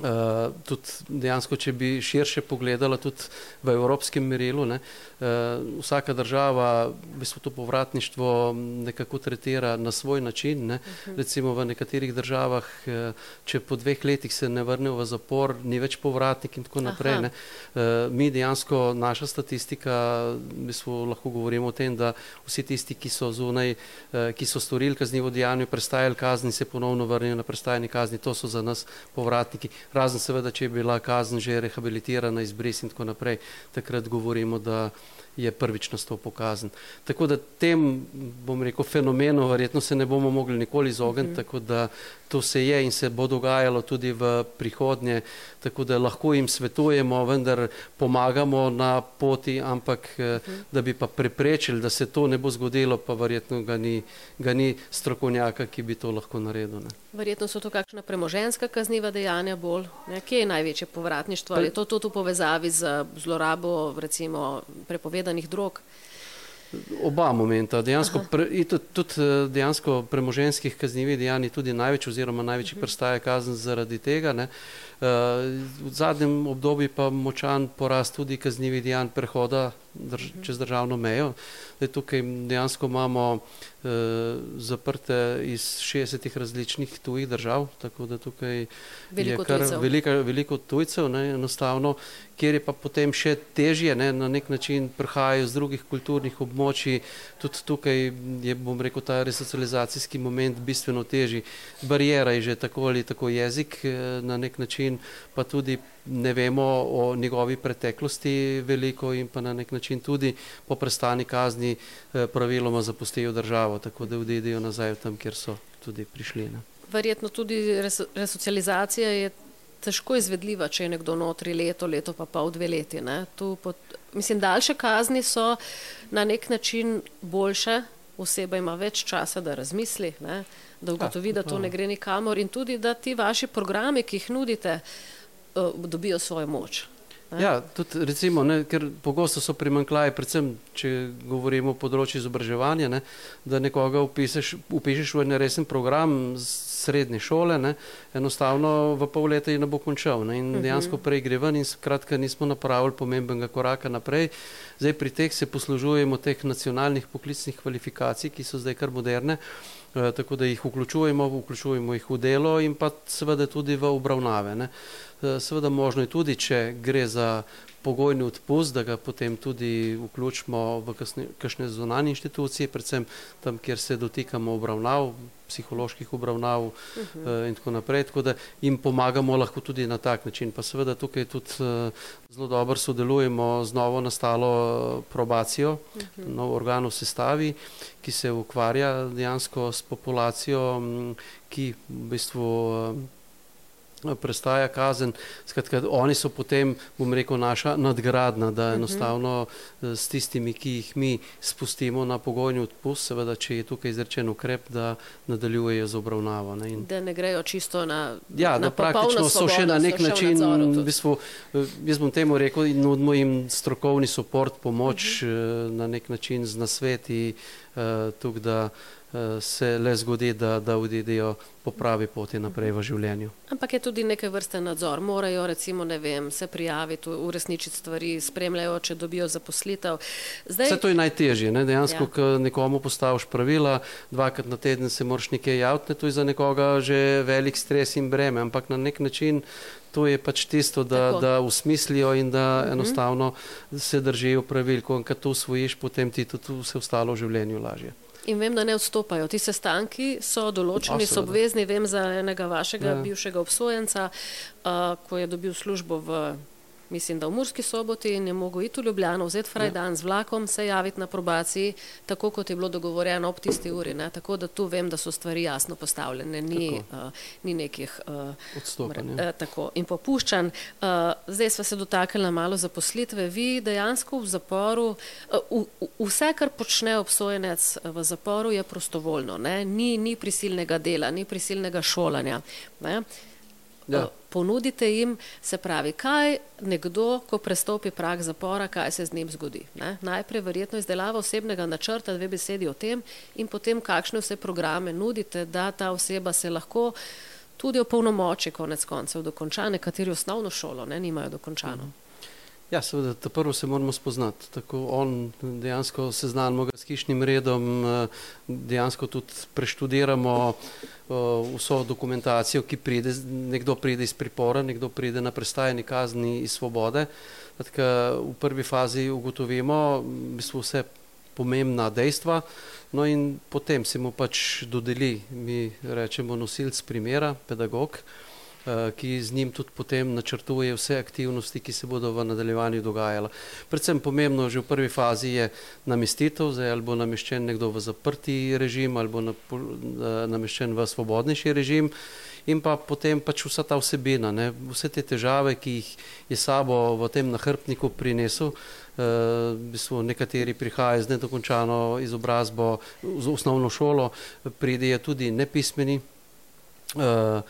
Uh, tudi dejansko, če bi širše pogledala, tudi v evropskem merilu, ne, uh, vsaka država v bistvu to povratništvo nekako tretira na svoj način. Ne. Uh mhm. -huh. Recimo v nekaterih državah, uh, če po dveh letih se ne vrnejo v zapor, ni več povratnik in tako naprej. Uh, mi dejansko, naša statistika, v bistvu lahko govorimo o tem, da vsi tisti, ki so zunaj, uh, ki so storili kaznivo dejanje, prestajali kazni, se ponovno vrnejo na prestajanje kazni, to so za nas povratniki razen seveda, če je bila kazen že rehabilitirana, izbris in tako naprej, takrat govorimo, da je prvič nastopil kazen. Tako da tem, bom rekel, fenomenu verjetno se ne bomo mogli nikoli izogniti, mm -hmm. tako da to se je in se bo dogajalo tudi v prihodnje, tako da lahko jim svetujemo, vendar pomagamo na poti, ampak eh, -huh. da bi pa preprečili, da se to ne bo zgodilo, pa verjetno ga ni, ga ni strokovnjaka, ki bi to lahko naredil. Ne. Verjetno so to kakšna premoženska kazniva dejanja bolj, ne? kje je največje povratništvo, ali je to tudi v povezavi z zlorabo recimo prepovedanih drog? Oba momenta, dejansko, pre, tudi, tudi eh, dejansko premoženskih kaznjivih dejanj je tudi največ oziroma največji mhm. prestaja kazen zaradi tega. Ne. Uh, v zadnjem obdobju pa močan porast tudi kaznjivih dejanj prehoda drž, čez državno mejo. Zdaj, tukaj dejansko imamo uh, zaprte iz 60 različnih tujih držav, tako da tukaj veliko je kar tujcev. Velika, veliko tujcev, ne, enostavno, kjer je pa potem še težje, ne, na nek način prihajajo z drugih kulturnih območij, tudi tukaj je, bom rekel, ta resocializacijski moment bistveno težji. Barijera je že tako ali tako jezik uh, na nek način, pa tudi ne vemo o njegovi preteklosti veliko in pa na nek način tudi po prestani kazni eh, praviloma zapustijo državo, tako da odidejo nazaj tam, kjer so tudi prišli. Ne. Verjetno tudi resocializacija je težko izvedljiva, če je nekdo notri leto, leto pa pol dve leti. Pod, mislim, daljše kazni so na nek način boljše oseba ima več časa, da razmisli, ne? Da ugotovi, da to ne gre nikamor in tudi, da ti vaši programi, ki jih nudite, uh, dobijo svojo moč. Ja, tudi recimo, ne, ker pogosto so primankljaji, predvsem če govorimo o področju izobraževanja, ne, da nekoga upišeš, upišeš v en resen program srednje šole, ne, enostavno v pol leta je ne bo končal ne, in mhm. dejansko prej gre ven in skratka nismo napravili pomembnega koraka naprej. Zdaj pri teh se poslužujemo teh nacionalnih poklicnih kvalifikacij, ki so zdaj kar moderne. Eh, tako da jih vključujemo, vključujemo jih v delo in pa seveda tudi v obravnave. Ne. Eh, seveda možno je tudi, če gre za pogojni odpust, da ga potem tudi vključimo v kakšne zunanje inštitucije, predvsem tam, kjer se dotikamo obravnav, psiholoških obravnav uh -huh. in tako naprej, tako da jim pomagamo lahko tudi na tak način. Pa seveda tukaj tudi eh, zelo dobro sodelujemo z novo nastalo probacijo, uh -huh. nov organ v sestavi, ki se ukvarja dejansko s populacijo, ki v bistvu prestaja kazen. Skratka, oni so potem, bom rekel, naša nadgradna, da mhm. enostavno eh, s tistimi, ki jih mi spustimo na pogojni odpust, seveda, če je tukaj izrečen ukrep, da nadaljujejo z obravnavo. Ne. In, da ne grejo čisto na. Ja, na da praktično so še na nek način, v bistvu, eh, jaz bom temu rekel, in nudimo jim strokovni support, pomoč uh mhm. -huh. na nek način z nasveti, uh, tukaj, da Eh, se le zgodi, da, da odidejo po pravi poti naprej v življenju. Ampak je tudi neke vrste nadzor. Morajo recimo, ne vem, se prijaviti, uresničiti stvari, spremljajo, če dobijo zaposlitev. Zdaj... Vse to je najtežje. Ne? Dejansko, ja. ko nekomu postaviš pravila, dvakrat na teden se moraš nekaj javiti, to je za nekoga že velik stres in breme, ampak na nek način to je pač tisto, da, da usmislijo in da mhm. enostavno se držijo pravil. Ko to usvojiš, potem ti tudi vse ostalo v življenju lažje. In vem, da ne odstopajo. Ti sestanki so določeni, so obvezni. Vem za enega vašega ja. bivšega obsojenca, uh, ko je dobil službo v mislim, da v Murski soboti in je mogel iti v Ljubljano, vzeti fraj ja. dan z vlakom, se javiti na probaciji, tako kot je bilo dogovorjeno ob tisti uri. Ne? Tako da tu vem, da so stvari jasno postavljene, ni, uh, ni nekih uh, odstopanj. Uh, tako in popuščanj. Uh, zdaj smo se dotaknili malo zaposlitve. Vi dejansko v zaporu, uh, v, vse, kar počne obsojenec v zaporu, je prostovoljno. Ni, ni prisilnega dela, ni prisilnega šolanja. Ne? Ja. Ponudite jim, se pravi, kaj nekdo, ko prestopi prag zapora, kaj se z njim zgodi. Ne? Najprej verjetno izdelava osebnega načrta, dve besedi o tem in potem kakšne vse programe nudite, da ta oseba se lahko tudi opolnomoči konec koncev dokonča, nekateri osnovno šolo ne, nimajo dokončano. Mhm. Ja, seveda, ta prvo se moramo spoznati. Tako on dejansko seznanimo ga s hišnim redom, eh, dejansko tudi preštudiramo eh, vso dokumentacijo, ki pride, nekdo pride iz pripora, nekdo pride na prestajanje kazni iz svobode. Tako, v prvi fazi ugotovimo v bistvu vse pomembna dejstva, no in potem se mu pač dodeli, mi rečemo nosilc primera, pedagog. Eh, ki z njim tudi potem načrtuje vse aktivnosti, ki se bodo v nadaljevanju dogajale. Predvsem pomembno že v prvi fazi je namestitev, zdaj ali bo nameščen nekdo v zaprti režim ali bo eh, nameščen v svobodnejši režim in pa potem pač vsa ta vsebina, ne? vse te težave, ki jih je sabo v tem nahrbtniku prinesel, Uh, v bistvu nekateri prihajajo z nedokončano izobrazbo, z osnovno šolo, pridejo tudi nepismeni. Uh,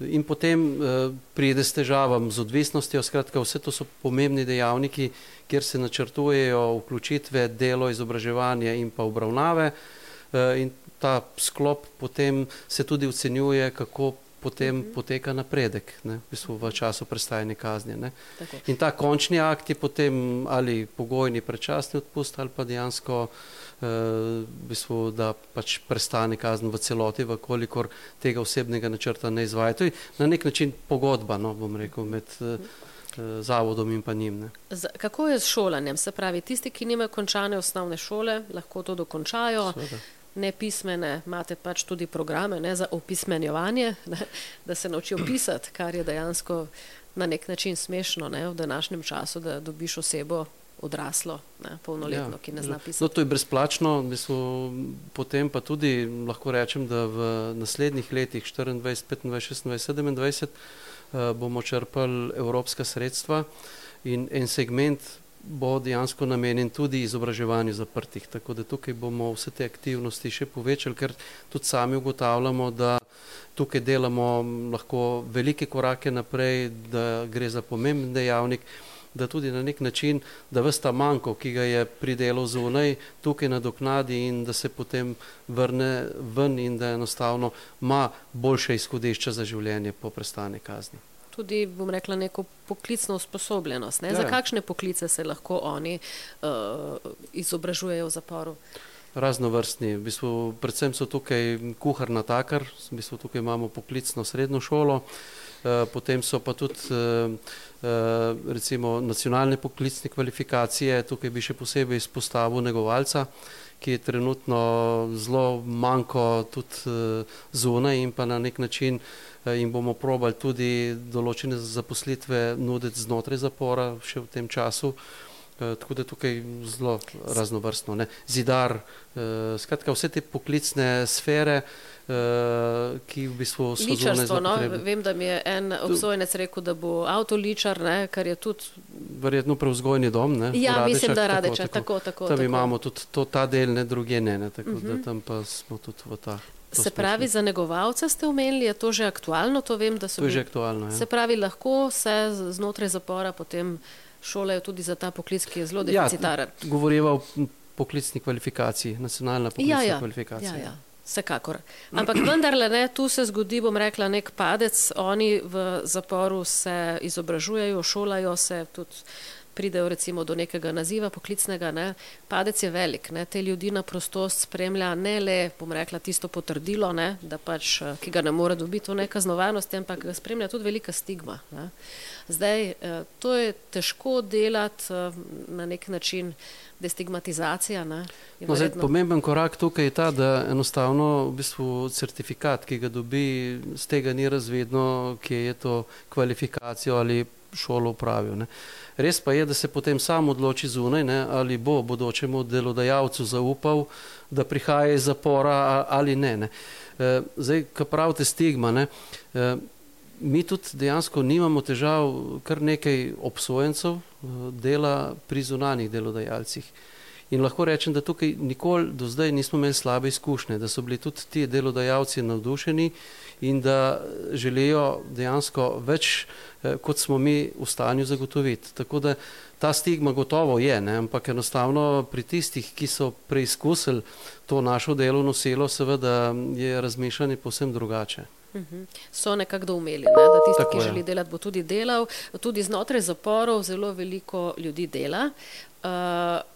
in potem uh, pride s težavam, z odvisnostjo. Skratka, vse to so pomembni dejavniki, kjer se načrtujejo vključitve, delo, izobraževanje in pa obravnave. Uh, in ta sklop potem se tudi ocenjuje, kako potem mhm. poteka napredek ne, v, bistvu v času prestajanja kazni. In ta končni akt je potem ali pogojni predčasni odpust ali pa dejansko v bistvu, da pač prestane kazen v celoti, vkolikor tega osebnega načrta ne izvaja. To je na nek način pogodba, no, bom rekel, med eh, zavodom in pa njim. Ne. Kako je z šolanjem? Se pravi, tisti, ki nimajo končane osnovne šole, lahko to dokončajo. Sveda. Nepismene, imate pač tudi programe ne, za opismenjevanje, ne, da se naučijo pisati, kar je dejansko na nek način smešno ne, v današnjem času, da dobiš osebo, odraslo, ne, polnoletno, ja, ki ne zna ja. pisati. No, to je brezplačno, mislim, potem pa tudi lahko rečem, da v naslednjih letih 24, 25, 26, 27 uh, bomo črpali evropska sredstva in en segment bo dejansko namenjen tudi izobraževanju zaprtih. Tako da tukaj bomo vse te aktivnosti še povečali, ker tudi sami ugotavljamo, da tukaj delamo lahko velike korake naprej, da gre za pomemben dejavnik, da tudi na nek način, da vsta manjko, ki ga je pridelal zunaj, tukaj nadoknadi in da se potem vrne ven in da enostavno ima boljše izhodišče za življenje po prestane kazni tudi, bom rekla, neko poklicno usposobljenost. Ne? Ja, Za ja. kakšne poklice se lahko oni uh, izobražujejo v zaporu? Raznovrstni. V bistvu, predvsem so tukaj kuhar na takar, v bistvu tukaj imamo poklicno srednjo šolo, uh, potem so pa tudi uh, uh, recimo nacionalne poklicne kvalifikacije, tukaj bi še posebej izpostavil negovalca, ki je trenutno zelo manjko tudi zunaj in pa na nek način Eh, in bomo probali tudi določene zaposlitve nuditi znotraj zapora še v tem času. Eh, tako da je tukaj zelo raznovrstno. Ne. Zidar, eh, skratka vse te poklicne sfere, ki v bistvu so ličarstvo. No? Vem, da mi je en obsojenec rekel, da bo avtoličar, ne, kar je tudi. Verjetno prevzgojni dom. Ne, ja, Radečak, mislim, da radeče. Tako, tako, tako, tam tako. imamo tudi to, ta del, ne druge ne, ne tako uh -huh. da mhm. tam pa smo tudi v ta. Se pravi, za negovalce ste omenili, je to že aktualno? To vem, da so. To je že aktualno. Ja. Se pravi, lahko se znotraj zapora potem šolajo tudi za ta poklic, ki je zelo ja, deficitaren. Ja, govorimo o poklicni kvalifikaciji, nacionalna poklicna ja, ja. kvalifikacija. Ja, ja. Vsekakor. Ampak vendarle ne, tu se zgodi, bom rekla, nek padec. Oni v zaporu se izobražujejo, šolajo se tudi pridejo recimo do nekega naziva poklicnega, ne, padec je velik, ne, te ljudi na prostost spremlja ne le, bom rekla, tisto potrdilo, ne, da pač, eh, ki ga ne more dobiti v nekaznovanosti, ampak ga spremlja tudi velika stigma. Ne. Zdaj, eh, to je težko delati eh, na nek način destigmatizacija. Ne, no, zdaj, pomemben korak tukaj je ta, da enostavno v bistvu certifikat, ki ga dobi, z tega ni razvedno, kje je to kvalifikacijo ali šolo upravil. Ne. Res pa je, da se potem sam odloči zunaj, ne, ali bo bodočemu delodajalcu zaupal, da prihaja iz zapora ali ne. ne. E, zdaj, kar pravite stigma, ne, e, mi tudi dejansko nimamo težav, kar nekaj obsojencev e, dela pri zunanjih delodajalcih. In lahko rečem, da tukaj nikoli do zdaj nismo imeli slabe izkušnje, da so bili tudi ti delodajalci navdušeni in da želijo dejansko več, eh, kot smo mi v stanju zagotoviti. Tako da ta stigma gotovo je, ne? ampak enostavno pri tistih, ki so preizkusili to našo delovno silo, seveda je razmišljanje posebno drugače. So nekako doumeli, ne? da tisti, Tako ki je. želi delati, bo tudi delal. Tudi znotraj zaporov zelo veliko ljudi dela. Uh,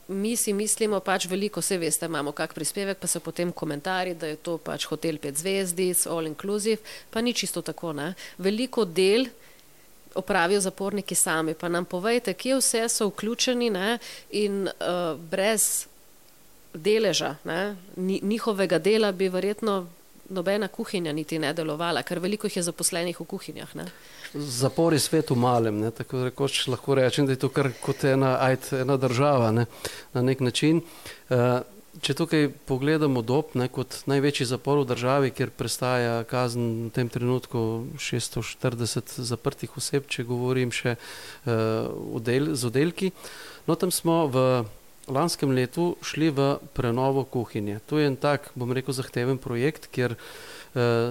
mi si mislimo, pač veliko se veste, imamo kak prispevek, pa so potem komentarji, da je to pač hotel pet zvezdic, all inclusive, pa ni čisto tako. Ne? Veliko del opravijo zaporniki sami, pa nam povejte, kje vse so vključeni ne? in uh, brez deleža ne? njihovega dela bi verjetno nobena kuhinja niti ne delovala, ker veliko jih je zaposlenih v kuhinjah. Ne? Zapor je svet v malem, ne? tako rekoč lahko rečem, da je to kar kot ena, ajt, ena država ne? na nek način. Uh, če tukaj pogledamo dob, ne, kot največji zapor v državi, kjer prestaja kazen v tem trenutku 640 zaprtih oseb, če govorim še uh, del, z oddelki, no tam smo v lanskem letu šli v prenovo kuhinje. To je en tak, bom rekel, zahteven projekt, kjer uh,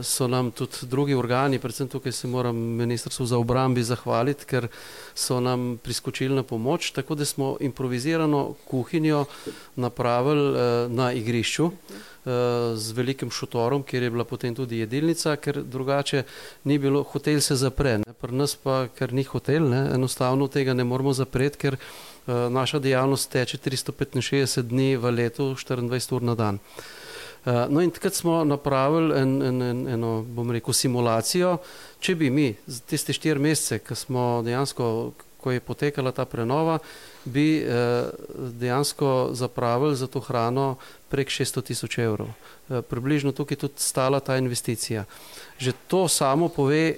so nam tudi drugi organi, predvsem tukaj se moram ministrstvu za obrambi zahvaliti, ker so nam priskočili na pomoč, tako da smo improvizirano kuhinjo napravili uh, na igrišču uh, z velikim šotorom, kjer je bila potem tudi jedilnica, ker drugače ni bilo, hotel se zapre, ne? pri nas pa, ker ni hotel, ne? enostavno tega ne moramo zapreti, ker Eh, naša dejavnost teče 365 dni v letu, 24 ur na dan. Eh, no in takrat smo napravili en, en, en, eno, bom rekel, simulacijo, če bi mi tiste štiri mesece, ko smo dejansko, ko je potekala ta prenova, bi eh, dejansko zapravili za to hrano prek 600 tisoč evrov. Približno tukaj je tudi stala ta investicija. Že to samo pove,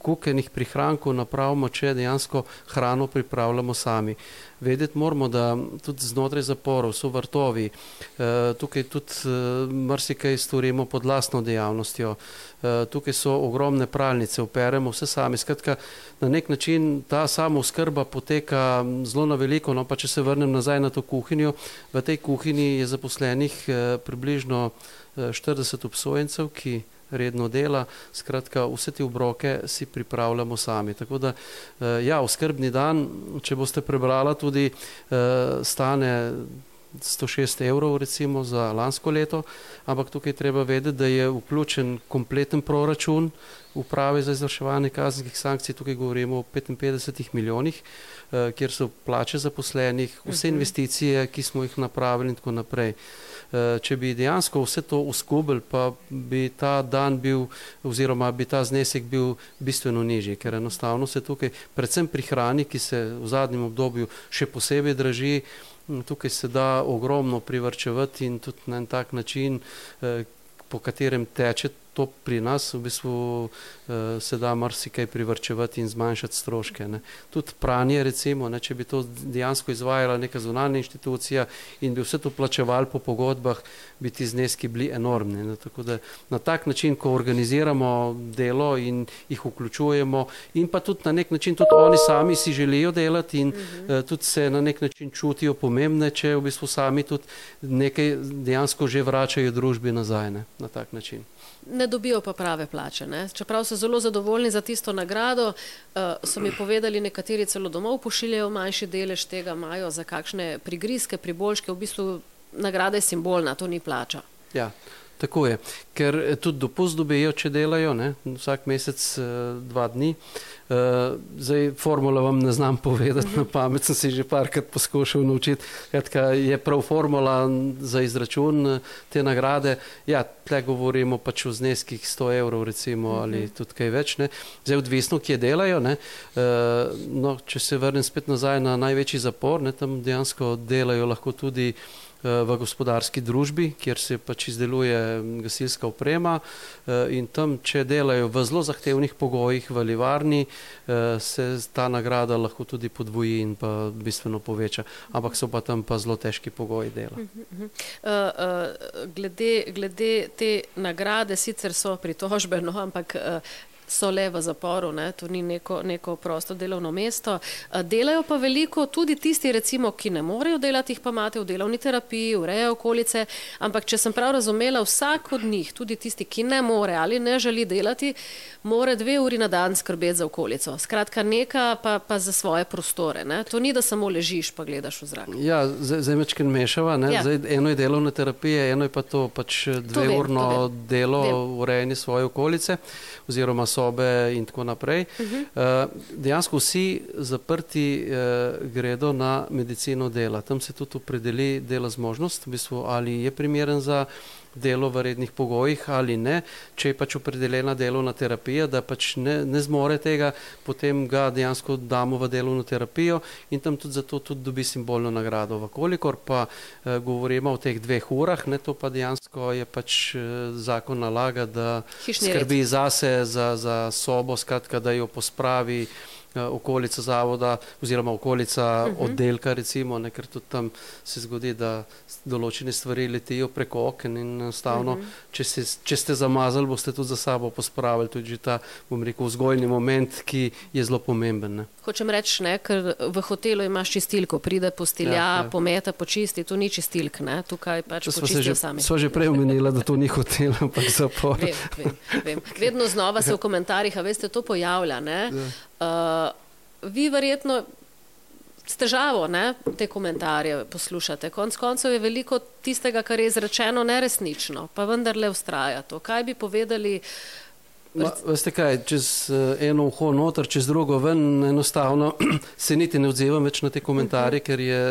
kukenih prihrankov napravimo, če dejansko hrano pripravljamo sami. Vedeti moramo, da tudi znotraj zaporov so vrtovi, eh, tukaj tudi eh, marsikaj storimo pod lastno dejavnostjo, eh, tukaj so ogromne pralnice, operemo vse sami. Skratka, na nek način ta samo skrba poteka zelo na veliko, no pa če se vrnem nazaj na to kuhinjo, v tej kuhinji je zaposlenih približno 40 obsojencev, ki redno dela, skratka vse te obroke si pripravljamo sami. Tako da, ja, oskrbni dan, če boste prebrala, tudi stane 106 evrov recimo za lansko leto, ampak tukaj treba vedeti, da je vključen kompleten proračun uprave za izvrševanje kazenskih sankcij, tukaj govorimo o 55 milijonih, eh, kjer so plače zaposlenih, vse mhm. investicije, ki smo jih napravili in tako naprej. Eh, če bi dejansko vse to uskubili, pa bi ta dan bil oziroma bi ta znesek bil bistveno nižji, ker enostavno se tukaj, predvsem pri hrani, ki se v zadnjem obdobju še posebej draži, tukaj se da ogromno privrčevati in tudi na en tak način, eh, po katerem teče to pri nas, v bistvu uh, se da marsikaj privrčevati in zmanjšati stroške. Ne. Tudi pranje, recimo, ne, če bi to dejansko izvajala neka zunanja inštitucija in bi vse to plačevali po pogodbah, bi ti zneski bili enormni. Ne. Tako da na tak način, ko organiziramo delo in jih vključujemo in pa tudi na nek način tudi oni sami si želijo delati in uh -huh. uh, tudi se na nek način čutijo pomembne, če v bistvu sami tudi nekaj dejansko že vračajo družbi nazaj ne, na tak način ne dobijo pa prave plače. Ne? Čeprav so zelo zadovoljni za tisto nagrado, uh, so mi povedali, nekateri celo domov pošiljajo manjši delež tega, imajo za kakšne prigrizke, priboljške, v bistvu nagrada je simbolna, to ni plača. Ja. Tako je, ker eh, tudi dopust dobijo, če delajo, ne? vsak mesec eh, dva dni. Uh, zdaj, formula vam ne znam povedati, uh -huh. na pamet sem si že parkrat poskušal naučiti. Kratka, je prav formula za izračun te nagrade. Ja, tle govorimo pač o zneskih 100 evrov, recimo, uh -huh. ali tudi kaj več. Ne? Zdaj, odvisno, kje delajo. Uh, no, če se vrnem spet nazaj na največji zapor, ne? tam dejansko delajo lahko tudi v gospodarski družbi, kjer se pač izdeluje gasilska oprema eh, in tam, če delajo v zelo zahtevnih pogojih v livarni, eh, se ta nagrada lahko tudi podvoji in pa bistveno poveča. Ampak so pa tam pa zelo težki pogoji dela. Uh, uh, glede, glede te nagrade, sicer so pritožbe, no, ampak so le v zaporu, ne? to ni neko, neko prosto delovno mesto. Delajo pa veliko tudi tisti, recimo, ki ne morejo delati, jih pa imate v delovni terapiji, urejajo okolice, ampak če sem prav razumela, vsak od njih, tudi tisti, ki ne more ali ne želi delati, more dve uri na dan skrbeti za okolico. Skratka, neka pa, pa za svoje prostore. Ne? To ni, da samo ležiš pa gledaš v zrak. Ja, zdaj mečken mešava. Ja. Zdaj, eno je delovna terapija, eno je pa to pač dve urno delo, urejanje svoje okolice oziroma so sobe in tako naprej. Uh -huh. uh, dejansko vsi zaprti uh, gredo na medicino dela. Tam se tudi opredeli dela zmožnost, v bistvu, ali je primeren za delo v rednih pogojih ali ne, če je pač opredeljena delovna terapija, da pač ne, ne zmore tega, potem ga dejansko damo v delovno terapijo in tam tudi zato tudi dobi simbolno nagrado. Vkolikor pa eh, govorimo o teh dveh urah, ne, to pa dejansko je pač eh, zakon nalaga, da Hišni skrbi red. zase, za, za sobo, skratka, da jo pospravi. Eh, okolica zavoda oziroma okolica uh mhm. -huh. oddelka, recimo, ne, ker tudi tam se zgodi, da določene stvari letijo preko oken in enostavno, uh mhm. -huh. če, se, če ste zamazali, boste tudi za sabo pospravili tudi ta, bom rekel, vzgojni moment, ki je zelo pomemben. Ne. Hočem reči, ne, ker v hotelu imaš čistilko, pride postilja, ja, ja. pometa, počisti, to ni čistilk, ne, tukaj pač počistijo že, sami. Sva že prej omenila, da to ni hotel, ampak zapor. Vem, vem, vem. Vedno znova se v komentarjih, a veste, to pojavlja, ne. Uh, vi verjetno s težavo ne, te komentarje poslušate. Konec koncev je veliko tistega, kar je izrečeno, neresnično, pa vendarle ustraja to. Kaj bi povedali? Ma, veste kaj, čez uh, eno uho noter, čez drugo ven, enostavno [CLEARS THROAT] se niti ne odzivam več na te komentarje, mhm. ker je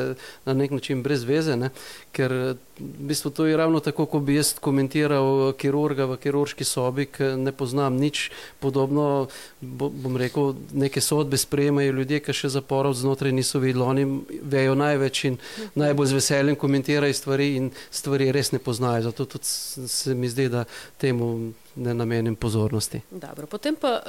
na nek način brez veze, ne? ker v bistvu to je ravno tako, ko bi jaz komentiral kirurga v kirurški sobi, ker ne poznam nič podobno, bo, bom rekel, neke sodbe sprejemajo ljudje, ki še zaporov znotraj niso videli, oni vejo največ in mhm. najbolj z veseljem komentirajo stvari in stvari res ne poznajo, zato tudi se mi zdi, da temu ne namenim pozornosti. Dobro, potem pa uh,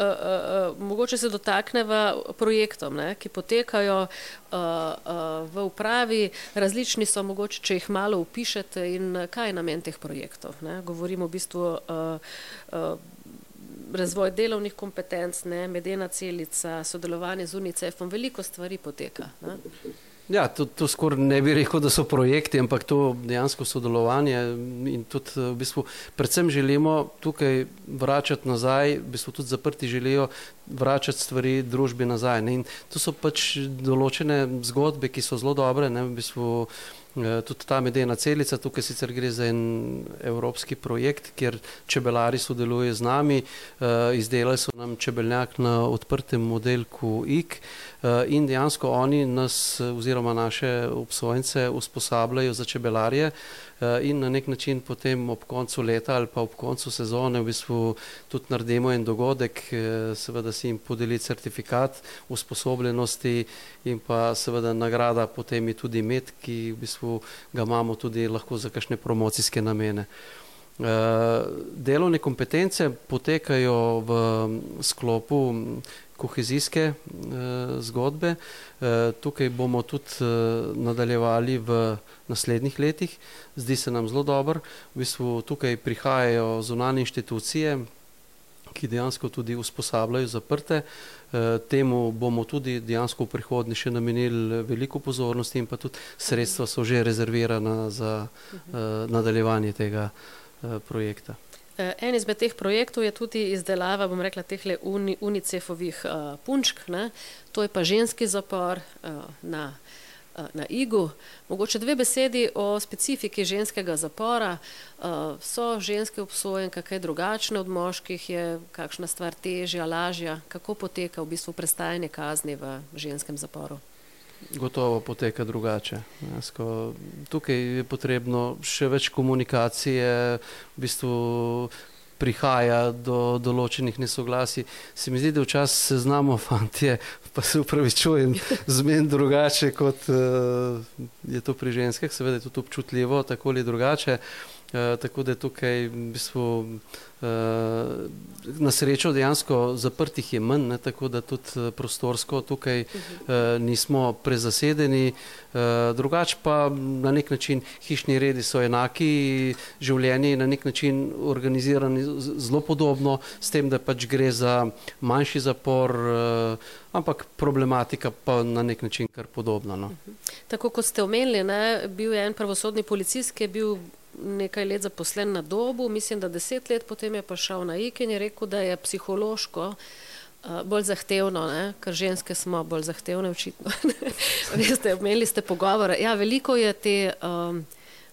uh, mogoče se dotakneva projektom, ne, ki potekajo uh, uh, v upravi. Različni so, mogoče, če jih malo upišete in kaj je namen teh projektov. Ne. Govorimo v bistvu uh, uh, razvoj delovnih kompetenc, ne, medena celica, sodelovanje z UNICEF-om, veliko stvari poteka. Ne. Ja, to, to skoraj ne bi rekel, da so projekti, ampak to dejansko sodelovanje in tudi v bistvu predvsem želimo tukaj vračati nazaj, v bistvu tudi zaprti želijo vračati stvari družbi nazaj. Ne? In to so pač določene zgodbe, ki so zelo dobre, ne? v bistvu Eh, tudi ta medena celica, tukaj sicer gre za en evropski projekt, kjer čebelari sodelujejo z nami, eh, izdelali so nam čebeljak na odprtem modelku IK eh, in dejansko oni nas oziroma naše obsojence usposabljajo za čebelarje, in na nek način potem ob koncu leta ali pa ob koncu sezone v bistvu tudi naredimo en dogodek, eh, seveda si jim podeli certifikat usposobljenosti in pa seveda nagrada potem je tudi med, ki v bistvu ga imamo tudi lahko za kakšne promocijske namene. Eh, delovne kompetence potekajo v sklopu kohezijske eh, zgodbe. Eh, tukaj bomo tudi nadaljevali v naslednjih letih. Zdi se nam zelo dobro. V bistvu tukaj prihajajo zunanje inštitucije, ki dejansko tudi usposabljajo zaprte. Temu bomo tudi dejansko v prihodnje še namenili veliko pozornosti in pa tudi sredstva so že rezervirana za nadaljevanje tega projekta. Eh, en izmed teh projektov je tudi izdelava, bom rekla, teh uni, UNICEF-ovih uh, punčk, ne? to je pa ženski zapor uh, na, uh, na Igu. Mogoče dve besedi o specifiki ženskega zapora. Uh, so ženske obsojenke kaj drugačne od moških, je kakšna stvar težja, lažja, kako poteka v bistvu prestajanje kazni v ženskem zaporu? Gotovo poteka drugače. Jasko, tukaj je potrebno še več komunikacije, v bistvu prihaja do določenih nesoglasij. Se mi zdi, da včasih se znamo, [LAUGHS] fantje, pa se upravičujem, zmen drugače, kot uh, je to pri ženskah, seveda je to občutljivo, tako ali drugače. Uh, tako da tukaj v bistvu na srečo dejansko zaprtih je manj, ne, tako da tudi eh, prostorsko tukaj uh, nismo prezasedeni. Uh, drugač pa na nek način hišni redi so enaki, življenje je na nek način organizirano zelo podobno, s tem, da pač gre za manjši zapor, uh, ampak problematika pa na nek način kar podobna. No. Tako kot ste omenili, ne, bil je en pravosodni policist, ki je bil nekaj let zaposlen na dobu, mislim, da deset let potem je pa šel na IK in je rekel, da je psihološko uh, bolj zahtevno, ne? ker ženske smo bolj zahtevne, očitno. [LAUGHS] Veste, imeli ste pogovore. Ja, veliko je te. Um,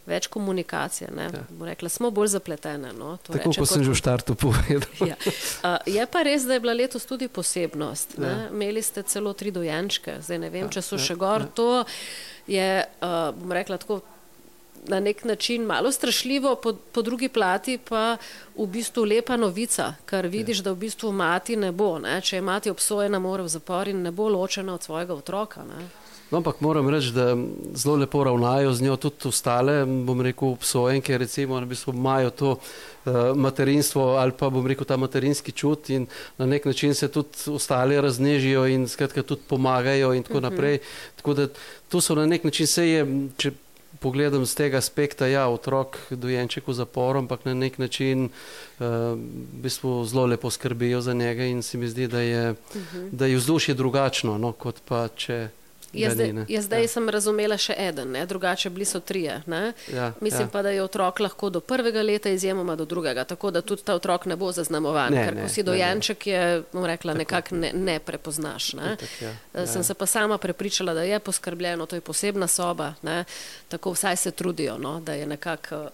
Več komunikacije. Ja. Rekla, smo bolj zapletene. No, Tako kot sem že v štartu povedal. ja. uh, je pa res, da je bila letos tudi posebnost. Ja. Imeli ste celo tri dojenčke, zdaj ne vem, ja. če so ja. še gor. Ja. To je, uh, bom rekla, tako na nek način malo strašljivo, po, po drugi plati pa v bistvu lepa novica, ker vidiš, da v bistvu mati ne bo. Ne? Če je mati obsojena, mora v zapor in ne bo ločena od svojega otroka. Ne? No, ampak moram reči, da zelo lepo ravnajo z njo tudi ostale, bom rekel, obsojenke, recimo, v bistvu imajo to uh, materinstvo ali pa bom rekel ta materinski čut in na nek način se tudi ostale raznežijo in skratka tudi pomagajo in tako uh mhm. -huh. naprej. Tako da to so na nek način se je, če pogledam z tega aspekta, ja, otrok, dojenček v zaporu, ampak na nek način uh, v bistvu zelo lepo skrbijo za njega in se mi zdi, da je, uh -huh. da je vzdušje drugačno, no, kot pa če. Jaz zdaj, jaz zdaj ja. sem razumela še ne? drugače bili so trije. Ja, Mislim ja. pa, da je otrok lahko do prvega leta, izjemoma do drugega, tako da tudi ta otrok ne bo zaznamovan, ne, ker ne, ko si dojenček, je, bom rekla, nekako ne, ne prepoznaš. Ne? Tak, ja. Ja. Sem se pa sama prepričala, da je poskrbljeno, to je posebna soba, ne? tako vsaj se trudijo, no? da je nekako eh,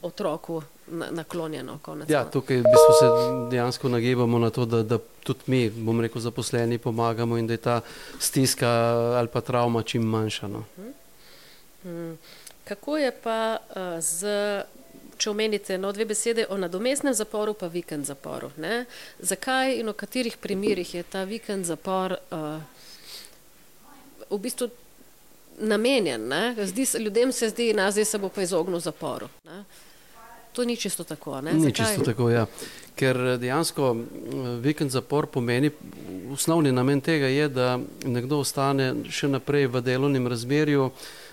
otroku naklonjeno. Ja, tukaj v bistvu se dejansko nagibamo na to, da, da tudi mi, bom rekel, zaposleni pomagamo in da je ta stiska ali pa travma čim manjša. No. Hmm. Kako je pa uh, z, če omenite no, dve besede o nadomestnem zaporu, pa vikend zaporu? Ne? Zakaj in v katerih primerjih je ta vikend zapor uh, v bistvu namenjen? Zdi, ljudem se zdi, da se bo pa izognil zaporu. Ne? To ni čisto tako. Ne? Ni čisto tako, ja. Ker dejansko vikend zapor pomeni, osnovni namen tega je, da nekdo ostane še naprej v delovnem razmerju,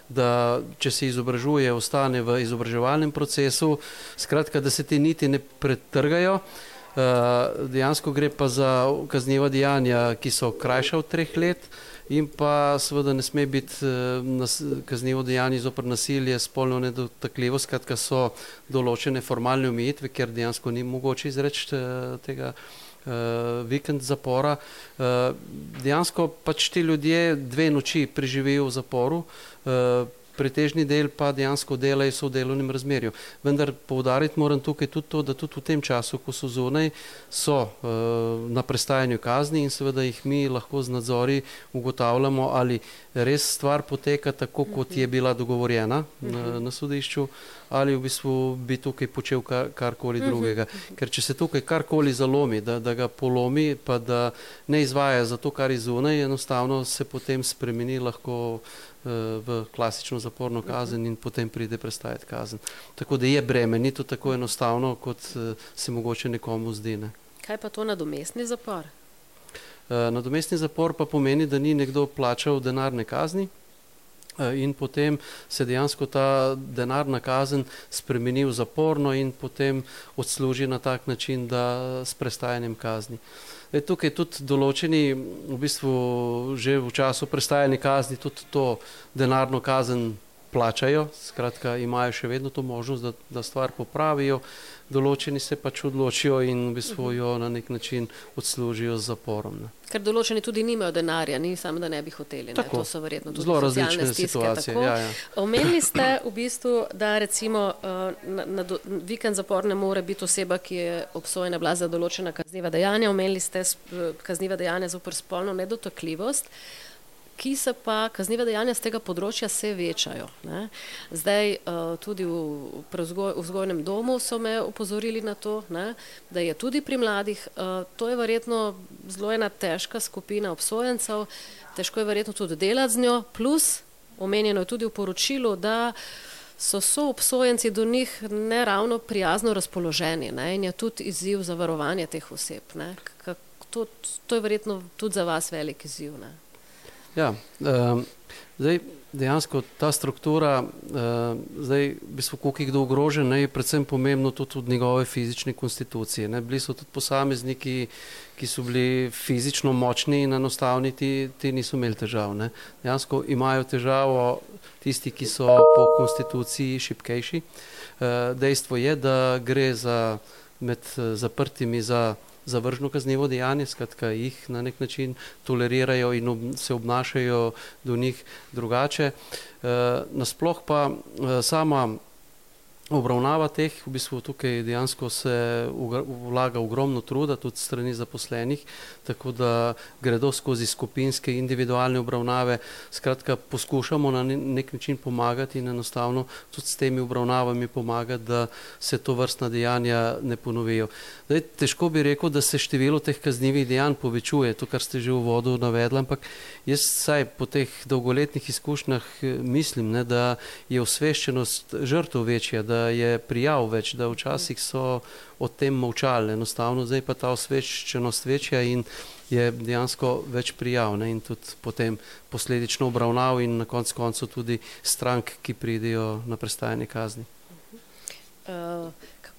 da če se izobražuje, ostane v izobraževalnem procesu, skratka, da se ti niti ne pretrgajo. Dejansko gre pa za kazniva dejanja, ki so krajša od treh let in pa seveda ne sme biti kaznivo dejanje zopr nasilje, spolno nedotakljivo, skratka so določene formalne omejitve, ker dejansko ni mogoče izreči tega vikend zapora. Dejansko pač ti ljudje dve noči preživijo v zaporu, pretežni del pa dejansko delajo so v delovnem razmerju. Vendar poudariti moram tukaj tudi to, da tudi v tem času, ko so zunaj, so na prestajanju kazni in seveda jih mi lahko z nadzori ugotavljamo, ali res stvar poteka tako, kot je bila dogovorjena na, na sodišču, ali v bistvu bi tukaj počel kar, karkoli drugega. Ker če se tukaj karkoli zalomi, da, da ga polomi, pa da ne izvaja za to, kar je zunaj, enostavno se potem spremeni lahko v klasično zaporno kazen in potem pride prestajati kazen. Tako da je breme, ni to tako enostavno, kot se mogoče nekomu zdi. Ne. Kaj pa to nadomestni zapor? Nadomestni zapor pa pomeni, da ni nekdo plačal denarne kazni in potem se dejansko ta denarna kazen spremeni v zaporno in potem odsluži na tak način, da s prestajanjem kazni. E, tukaj tudi določeni v bistvu že v času prestajanja kazni tudi to denarno kazen plačajo, skratka imajo še vedno to možnost, da, da stvar popravijo, določeni se pač odločijo in v bistvu jo na nek način odslužijo z zaporom. Ne. Ker določeni tudi nimajo denarja, ni samo, da ne bi hoteli. Tako, to so verjetno tudi zelo različne stiske. situacije. Tako. Ja, ja. Omenili ste v bistvu, da recimo na, na do, vikend zapor ne more biti oseba, ki je obsojena bila za določena kazniva dejanja. Omenili ste kazniva dejanja zoper spolno nedotakljivost ki se pa kazniva dejanja z tega področja se večajo. Ne. Zdaj tudi v, vzgojnem domu so me upozorili na to, ne, da je tudi pri mladih, to je verjetno zelo ena težka skupina obsojencev, težko je verjetno tudi delati z njo, plus omenjeno je tudi v poročilu, da so so obsojenci do njih ne ravno prijazno razpoloženi ne, in je tudi izziv za varovanje teh oseb. Ne. To, to je verjetno tudi za vas velik izziv. Ne. Ja, um, zdaj dejansko ta struktura, uh, zdaj v bistvu koliko je kdo ogrožen, ne, je predvsem pomembno tudi od njegove fizične konstitucije. Ne. Bili so tudi posamezniki, ki so bili fizično močni in enostavni, ti, ti niso imeli težav. Ne. Dejansko imajo težavo tisti, ki so po konstituciji šipkejši. Uh, dejstvo je, da gre za med zaprtimi za zavržno kaznivo dejanje, skratka jih na nek način tolerirajo in ob, se obnašajo do njih drugače. E, nasploh pa e, sama obravnava teh, v bistvu tukaj dejansko se vlaga ogromno truda tudi strani zaposlenih, tako da gredo skozi skupinske individualne obravnave, skratka poskušamo na nek način pomagati in enostavno tudi s temi obravnavami pomagati, da se to vrstna dejanja ne ponovijo. Zdaj, težko bi rekel, da se število teh kaznjivih dejanj povečuje, to, kar ste že v vodu navedli, ampak jaz saj po teh dolgoletnih izkušnjah mislim, ne, da je osveščenost žrtev večja, da je prijav več, da včasih so o tem molčali, enostavno zdaj pa ta osveščenost večja in je dejansko več prijav ne, in tudi potem posledično obravnav in na koncu koncu tudi strank, ki pridejo na prestajanje kazni. Uh,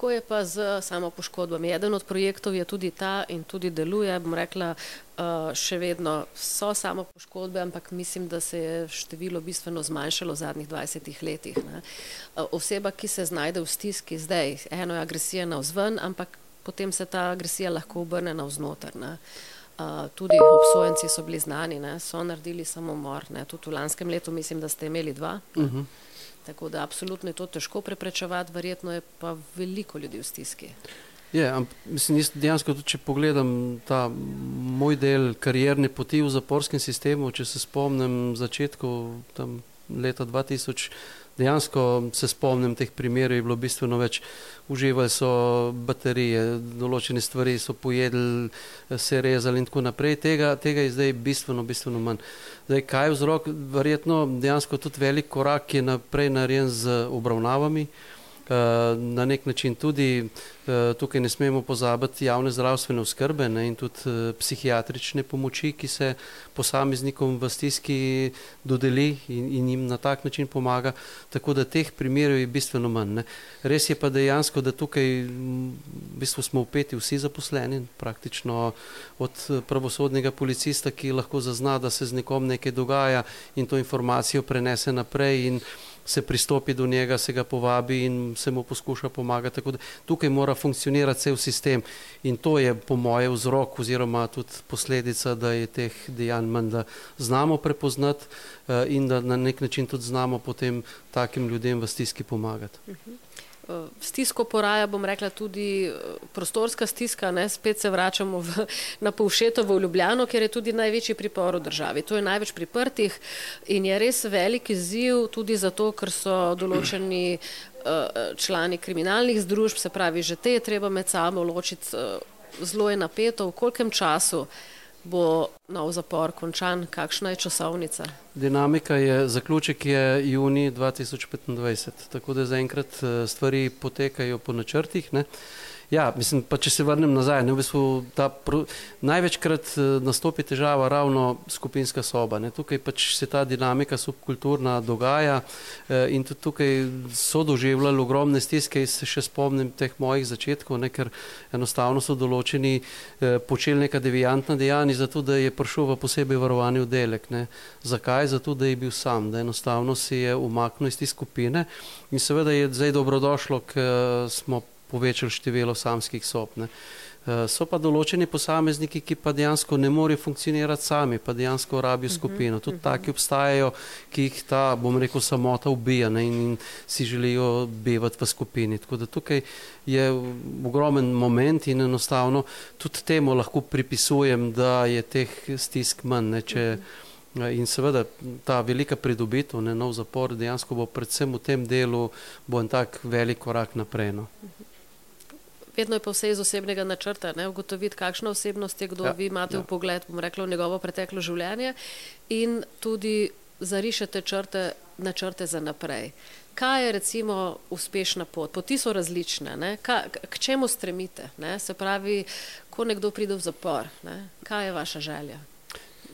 kako je pa z samo poškodbami? Eden od projektov je tudi ta in tudi deluje, bom rekla, uh, še vedno so samo poškodbe, ampak mislim, da se je število bistveno zmanjšalo v zadnjih 20 letih. Ne? Uh, oseba, ki se znajde v stiski zdaj, eno je agresija na vzven, ampak potem se ta agresija lahko obrne na vznoter. Ne? Uh, tudi obsojenci so bili znani, ne? so naredili samomor. Ne? Tudi v lanskem letu mislim, da ste imeli dva. Uh -huh. Tako da absolutno je to težko preprečevati, verjetno je pa veliko ljudi v stiski. Je, ampak mislim, jaz dejansko tudi, če pogledam ta moj del karierne poti v zaporskem sistemu, če se spomnim začetkov tam leta 2000, dejansko se spomnim teh primerov, je bilo bistveno več. Uživali so baterije, določene stvari so pojedli, se rezali in tako naprej. Tega, tega je zdaj bistveno, bistveno manj. Zdaj, kaj je vzrok? Verjetno dejansko tudi velik korak je naprej narejen z obravnavami. Na nek način tudi Eh, tukaj ne smemo pozabiti javne zdravstvene oskrbe ne, in tudi eh, psihiatrične pomoči, ki se posameznikom v stiski dodeli in, in jim na tak način pomaga. Tako da teh primerov je bistveno manj. Ne. Res je pa dejansko, da tukaj v bistvu smo upeti vsi zaposleni, praktično od eh, pravosodnega policista, ki lahko zazna, da se z nekom nekaj dogaja in to informacijo prenese naprej. In, se pristopi do njega, se ga povabi in se mu poskuša pomagati. Tako da tukaj mora funkcionirati cel sistem in to je po moje vzrok oziroma tudi posledica, da je teh dejanj manj, da znamo prepoznati uh, in da na nek način tudi znamo potem takim ljudem v stiski pomagati. Uh -huh. Eh, stisko poraja, bom rekla, tudi eh, prostorska stiska. Ne? Spet se vračamo v, na Povšetovo v Ljubljano, ker je tudi največji pripor v državi. To je največ priprtih in je res velik izziv tudi zato, ker so določeni uh, člani kriminalnih združb, se pravi, že te je treba med sabo ločiti. Uh, zelo je napeto, v kolkem času bo nov zapor končan, kakšna je časovnica? Dinamika je, zaključek je juni 2025, tako da zaenkrat eh, stvari potekajo po načrtih. Ne. Ja, mislim, pa če se vrnem nazaj, ne, v bistvu pro, največkrat eh, nastopi težava ravno skupinska soba. Ne. Tukaj pač se ta dinamika subkulturna dogaja eh, in tudi tukaj so doživljali ogromne stiske. Se še spomnim teh mojih začetkov, ne, ker enostavno so določeni eh, počeli neka devijantna dejanja, zato da je prišel v posebej varovani oddelek. Ne. Zakaj? Zato, da je bil sam, da enostavno si je umaknil iz te skupine in seveda je zdaj dobrodošlo, ker smo povečali število samskih sob. Ne. Eh, so pa določeni posamezniki, ki pa dejansko ne morejo funkcionirati sami, pa dejansko rabijo mhm, skupino. Tudi uh -huh. taki obstajajo, ki jih ta, bom rekel, samota ubija ne, in, in si želijo bivati v skupini. Tako da tukaj je ogromen moment in enostavno tudi temu lahko pripisujem, da je teh stisk manj. Ne, če, uh -huh. In seveda ta velika pridobitev, ne, nov zapor, dejansko bo predvsem v tem delu bo en tak velik korak naprej. No. Vedno je pa vse iz osebnega načrta, ne? ugotoviti, kakšna osebnost je kdo, ja, vi imate ja. v pogled, bom rekla, v njegovo preteklo življenje in tudi zarišete črte, načrte za naprej. Kaj je recimo uspešna pot? Poti so različne. Ka, k čemu stremite? Ne? Se pravi, ko nekdo pride v zapor, ne? kaj je vaša želja?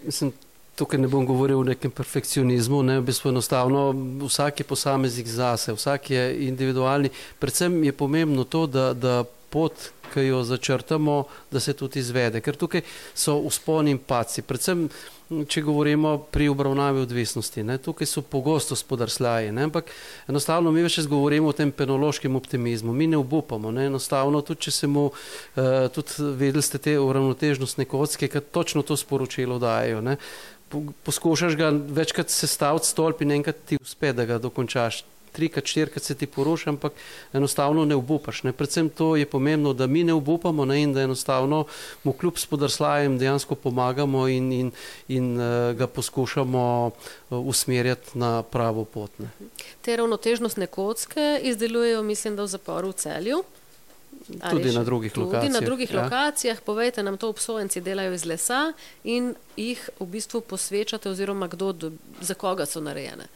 Mislim, tukaj ne bom govoril o nekem perfekcionizmu, ne, v bistvu enostavno vsak je posameznik zase, vsak je individualni. Predvsem je pomembno to, da, da pot, ki jo začrtamo, da se tudi izvede. Ker tukaj so usponi in paci. Predvsem, če govorimo pri obravnavi odvisnosti, ne, tukaj so pogosto spodrsljaji, ne, ampak enostavno mi več govorimo o tem penološkem optimizmu. Mi ne obupamo, ne, enostavno tudi če se mu, uh, tudi vedeli ste te uravnotežnostne kocke, ki točno to sporočilo dajo. Ne. Poskušaš ga večkrat sestaviti stolp in enkrat ti uspe, da ga dokončaš trikrat, štirikrat se ti poruši, ampak enostavno ne obupaš. Ne. Predvsem to je pomembno, da mi ne obupamo ne, in da enostavno mu kljub spodrslajem dejansko pomagamo in, in, in uh, ga poskušamo uh, usmerjati na pravo pot. Ne. Te ravnotežnostne kocke izdelujejo, mislim, da v zaporu v celju. Tudi na drugih tudi lokacijah. Tudi na drugih ja. lokacijah. Povejte nam, to obsojenci delajo iz lesa in jih v bistvu posvečate, oziroma kdo, za koga so narejene.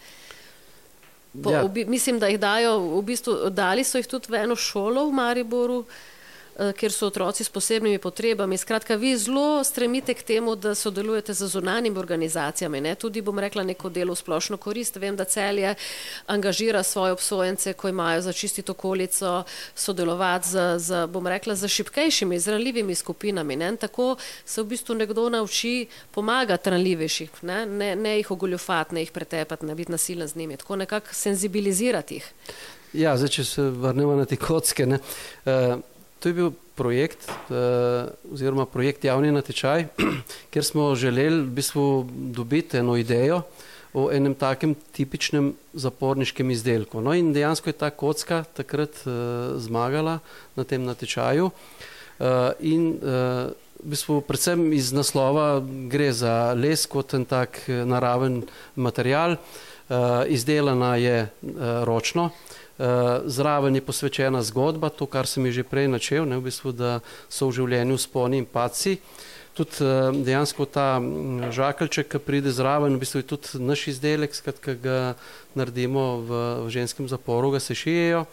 Po, ja. obi, mislim, da jih dajo, v bistvu, dali so jih tudi v eno šolo v Mariboru, kjer so otroci s posebnimi potrebami. Skratka, vi zelo stremite k temu, da sodelujete z zunanjimi organizacijami, ne? tudi bom rekla neko delo v splošno korist. Vem, da celje angažira svoje obsojence, ko imajo za čistiti okolico, sodelovati z, z, bom rekla, z šipkejšimi, z ranljivimi skupinami. Ne? Tako se v bistvu nekdo nauči pomagati ranljivejših, ne? Ne, ne jih ogoljufati, ne jih pretepati, ne biti nasilen z njimi, tako nekako senzibilizirati jih. Ja, zdaj, če se vrnemo na te kocke. Uh, To je bil projekt, uh, oziroma projekt javni natečaj, [CLEARS THROAT] kjer smo želeli v bistvu dobiti eno idejo o enem takem tipičnem zaporniškem izdelku. No in dejansko je ta kocka takrat uh, zmagala na tem natečaju uh, in v bistvu predvsem iz naslova gre za les kot en tak naraven material, izdelana je ročno, Eh, zraven je posvečena zgodba, to, kar sem že prej načel, ne, v bistvu, da so v življenju sponi in paci. Tudi eh, dejansko ta žakalček, ki pride zraven, v bistvu je tudi naš izdelek, skratka ga naredimo v, v ženskem zaporu, ga se šijejo.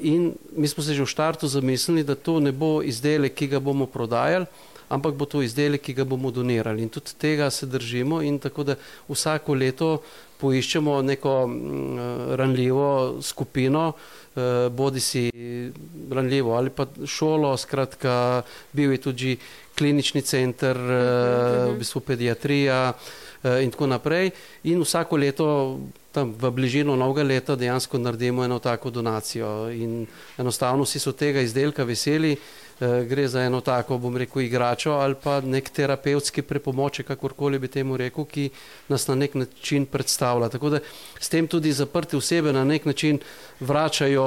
In mi smo se že v štartu zamislili, da to ne bo izdelek, ki ga bomo prodajali, ampak bo to izdelek, ki ga bomo donirali. In tudi tega se držimo in tako da vsako leto poiščemo neko mm, ranljivo skupino, eh, bodi si ranljivo ali pa šolo, skratka, bil je tudi klinični center, eh, -huh. Mhm. v bistvu pediatrija eh, in tako naprej. In vsako leto tam v bližino novega leta dejansko naredimo eno tako donacijo in enostavno vsi so tega izdelka veseli. Eh, gre za eno tako, bom rekel, igračo ali pa nek terapevtski prepomoček, kakorkoli bi temu rekel, ki nas na nek način predstavlja. Tako da s tem tudi zaprte osebe na nek način vračajo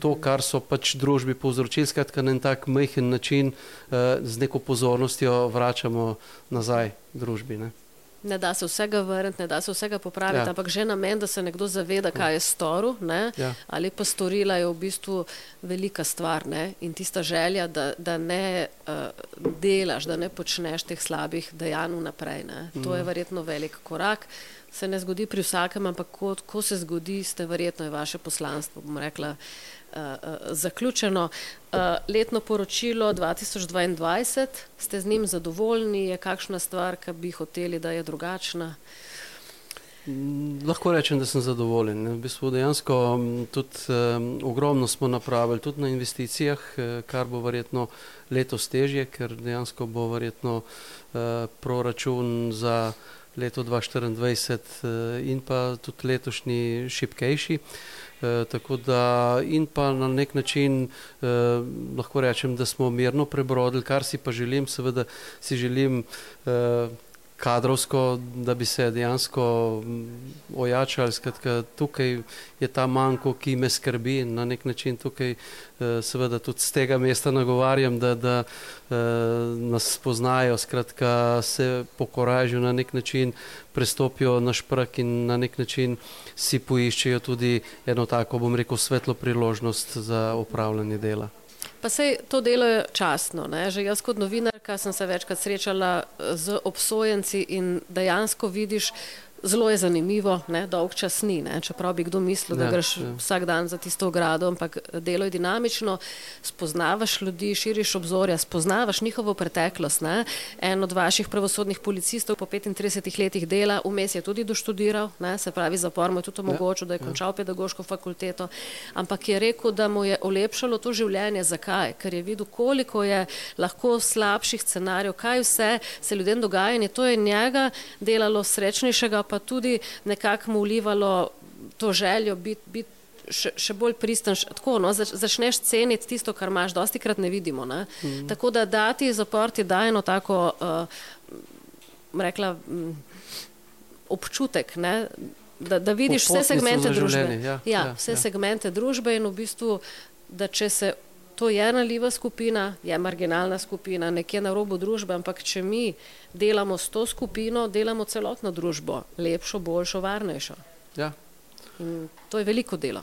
to, kar so pač družbi povzročili, skratka na en tak majhen način eh, z neko pozornostjo vračamo nazaj družbi. Ne ne da se vsega vrniti, ne da se vsega popraviti, ja. ampak že namen, da se nekdo zaveda, kaj je storil ja. ali pa storila, je v bistvu velika stvar. Ne? In tista želja, da, da ne uh, delaš, da ne počneš teh slabih dejanj naprej. Mm. To je mhm. verjetno velik korak. Se ne zgodi pri vsakem, ampak ko, ko se zgodi, ste verjetno je vaše poslanstvo, bom rekla. Uh, zaključeno. Uh, letno poročilo 2022, ste z njim zadovoljni, je kakšna stvar, ki bi hoteli, da je drugačna? Mm, lahko rečem, da sem zadovoljen. V bistvu dejansko tudi um, ogromno smo napravili tudi na investicijah, kar bo verjetno letos težje, ker dejansko bo verjetno uh, proračun za leto 2024 uh, in pa tudi letošnji šipkejši. Uh, Eh, tako da in pa na nek način eh, lahko rečem, da smo mirno prebrodili, kar si pa želim, seveda si želim eh, kadrovsko, da bi se dejansko ojačali. Skratka, tukaj je ta manjko, ki me skrbi in na nek način tukaj eh, seveda tudi z tega mesta nagovarjam, da, da eh, nas spoznajo, skratka se pokoražijo na nek način, prestopijo naš prak in na nek način si poiščejo tudi eno tako, bom rekel, svetlo priložnost za upravljanje dela. Pa se to delo je časno. Ne? Že jaz kot novinarka sem se večkrat srečala z obsojenci in dejansko vidiš, zelo je zanimivo, ne, dolg čas ni, ne, čeprav bi kdo mislil, da ja, greš ja. vsak dan za tisto ogrado, ampak delo je dinamično, spoznavaš ljudi, širiš obzorja, spoznavaš njihovo preteklost. Ne. En od vaših pravosodnih policistov po 35 letih dela vmes je tudi doštudiral, ne, se pravi zapor mu je tudi ja, omogočil, da je ja. končal pedagoško fakulteto, ampak je rekel, da mu je olepšalo to življenje. Zakaj? Ker je videl, koliko je lahko slabših scenarijev, kaj vse se ljudem dogaja in je to je njega delalo srečnejšega, pa tudi nekako mu vlivalo to željo biti bit še, še bolj pristen. Tako, no, začneš ceniti tisto, kar imaš, dosti krat ne vidimo. Ne? Mm. Tako da dati zapor ti da eno tako, uh, rekla, um, občutek. Ne? Da, da vidiš vse segmente družbe. Ja, ja, ja, vse ja. segmente družbe in v bistvu, da če se to je naljiva skupina, je marginalna skupina, nekje na robu družbe, ampak če mi delamo s to skupino, delamo celotno družbo, lepšo, boljšo, varnejšo. Ja. In to je veliko dela.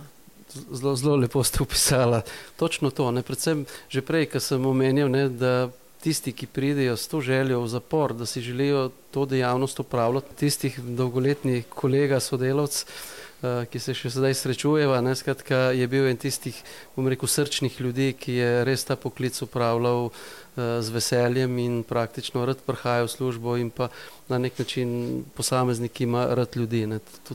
Zelo, zelo lepo ste opisali. Točno to. Ne? Predvsem že prej, ko sem omenil, ne, da tisti, ki pridejo s to željo v zapor, da si želijo to dejavnost upravljati, tistih dolgoletnih kolega, sodelavcev, ki se še zdaj srečujeva. Ne, skratka, je bil en tistih, bom rekel, srčnih ljudi, ki je res ta poklic upravljal uh, z veseljem in praktično rad prihaja v službo in pa na nek način posameznik ima rad ljudi.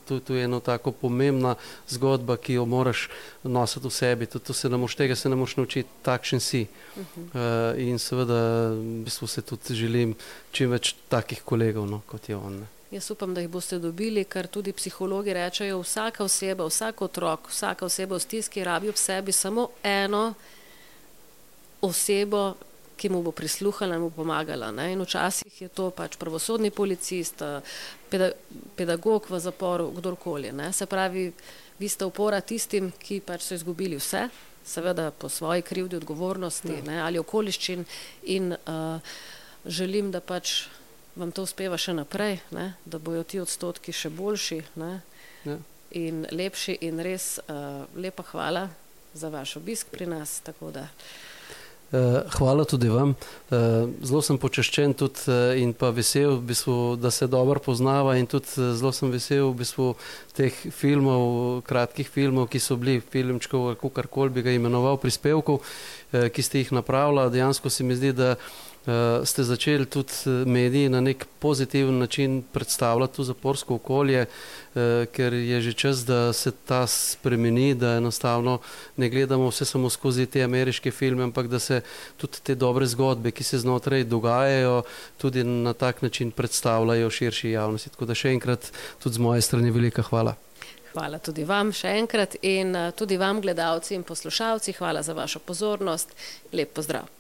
To, je ena tako pomembna zgodba, ki jo moraš nositi v sebi. To, to se ne moš, tega se ne moš naučiti, takšen si. Uh -huh. uh, in seveda v bistvu se tudi želim čim več takih kolegov, no, kot je on. Ne. Jaz upam, da jih boste dobili, ker tudi psihologi rečejo, vsaka oseba, vsak otrok, vsaka oseba v stiski rabi v sebi samo eno osebo, ki mu bo prisluhala in mu pomagala. Ne? In včasih je to pač pravosodni policist, pedagog v zaporu, kdorkoli. Ne? Se pravi, vi ste upora tistim, ki pač so izgubili vse, seveda po svoji krivdi, odgovornosti ja. ne? ali okoliščin in uh, želim, da pač vam to uspeva še naprej, ne? da bojo ti odstotki še boljši ja. in lepši. In res uh, lepa hvala za vaš obisk pri nas. Eh, hvala tudi vam. Eh, zelo sem počaščen tudi in pa vesel, v bistvu, da se dobro poznava in tudi zelo sem vesel v bistvu, teh filmov, kratkih filmov, ki so bili filmčkov, kako karkoli bi ga imenoval, prispevkov, ki ste jih napravila. Dejansko se mi zdi, da uh, ste začeli tudi eh, mediji na nek pozitiven način predstavljati to zaporsko okolje, uh, ker je že čas, da se ta spremeni, da enostavno ne gledamo vse samo skozi te ameriške filme, ampak da se tudi te dobre zgodbe, ki se znotraj dogajajo, tudi na tak način predstavljajo širši javnosti. Tako da še enkrat tudi z moje strani velika hvala. Hvala tudi vam še enkrat in tudi vam, gledalci in poslušalci, hvala za vašo pozornost. Lep pozdrav.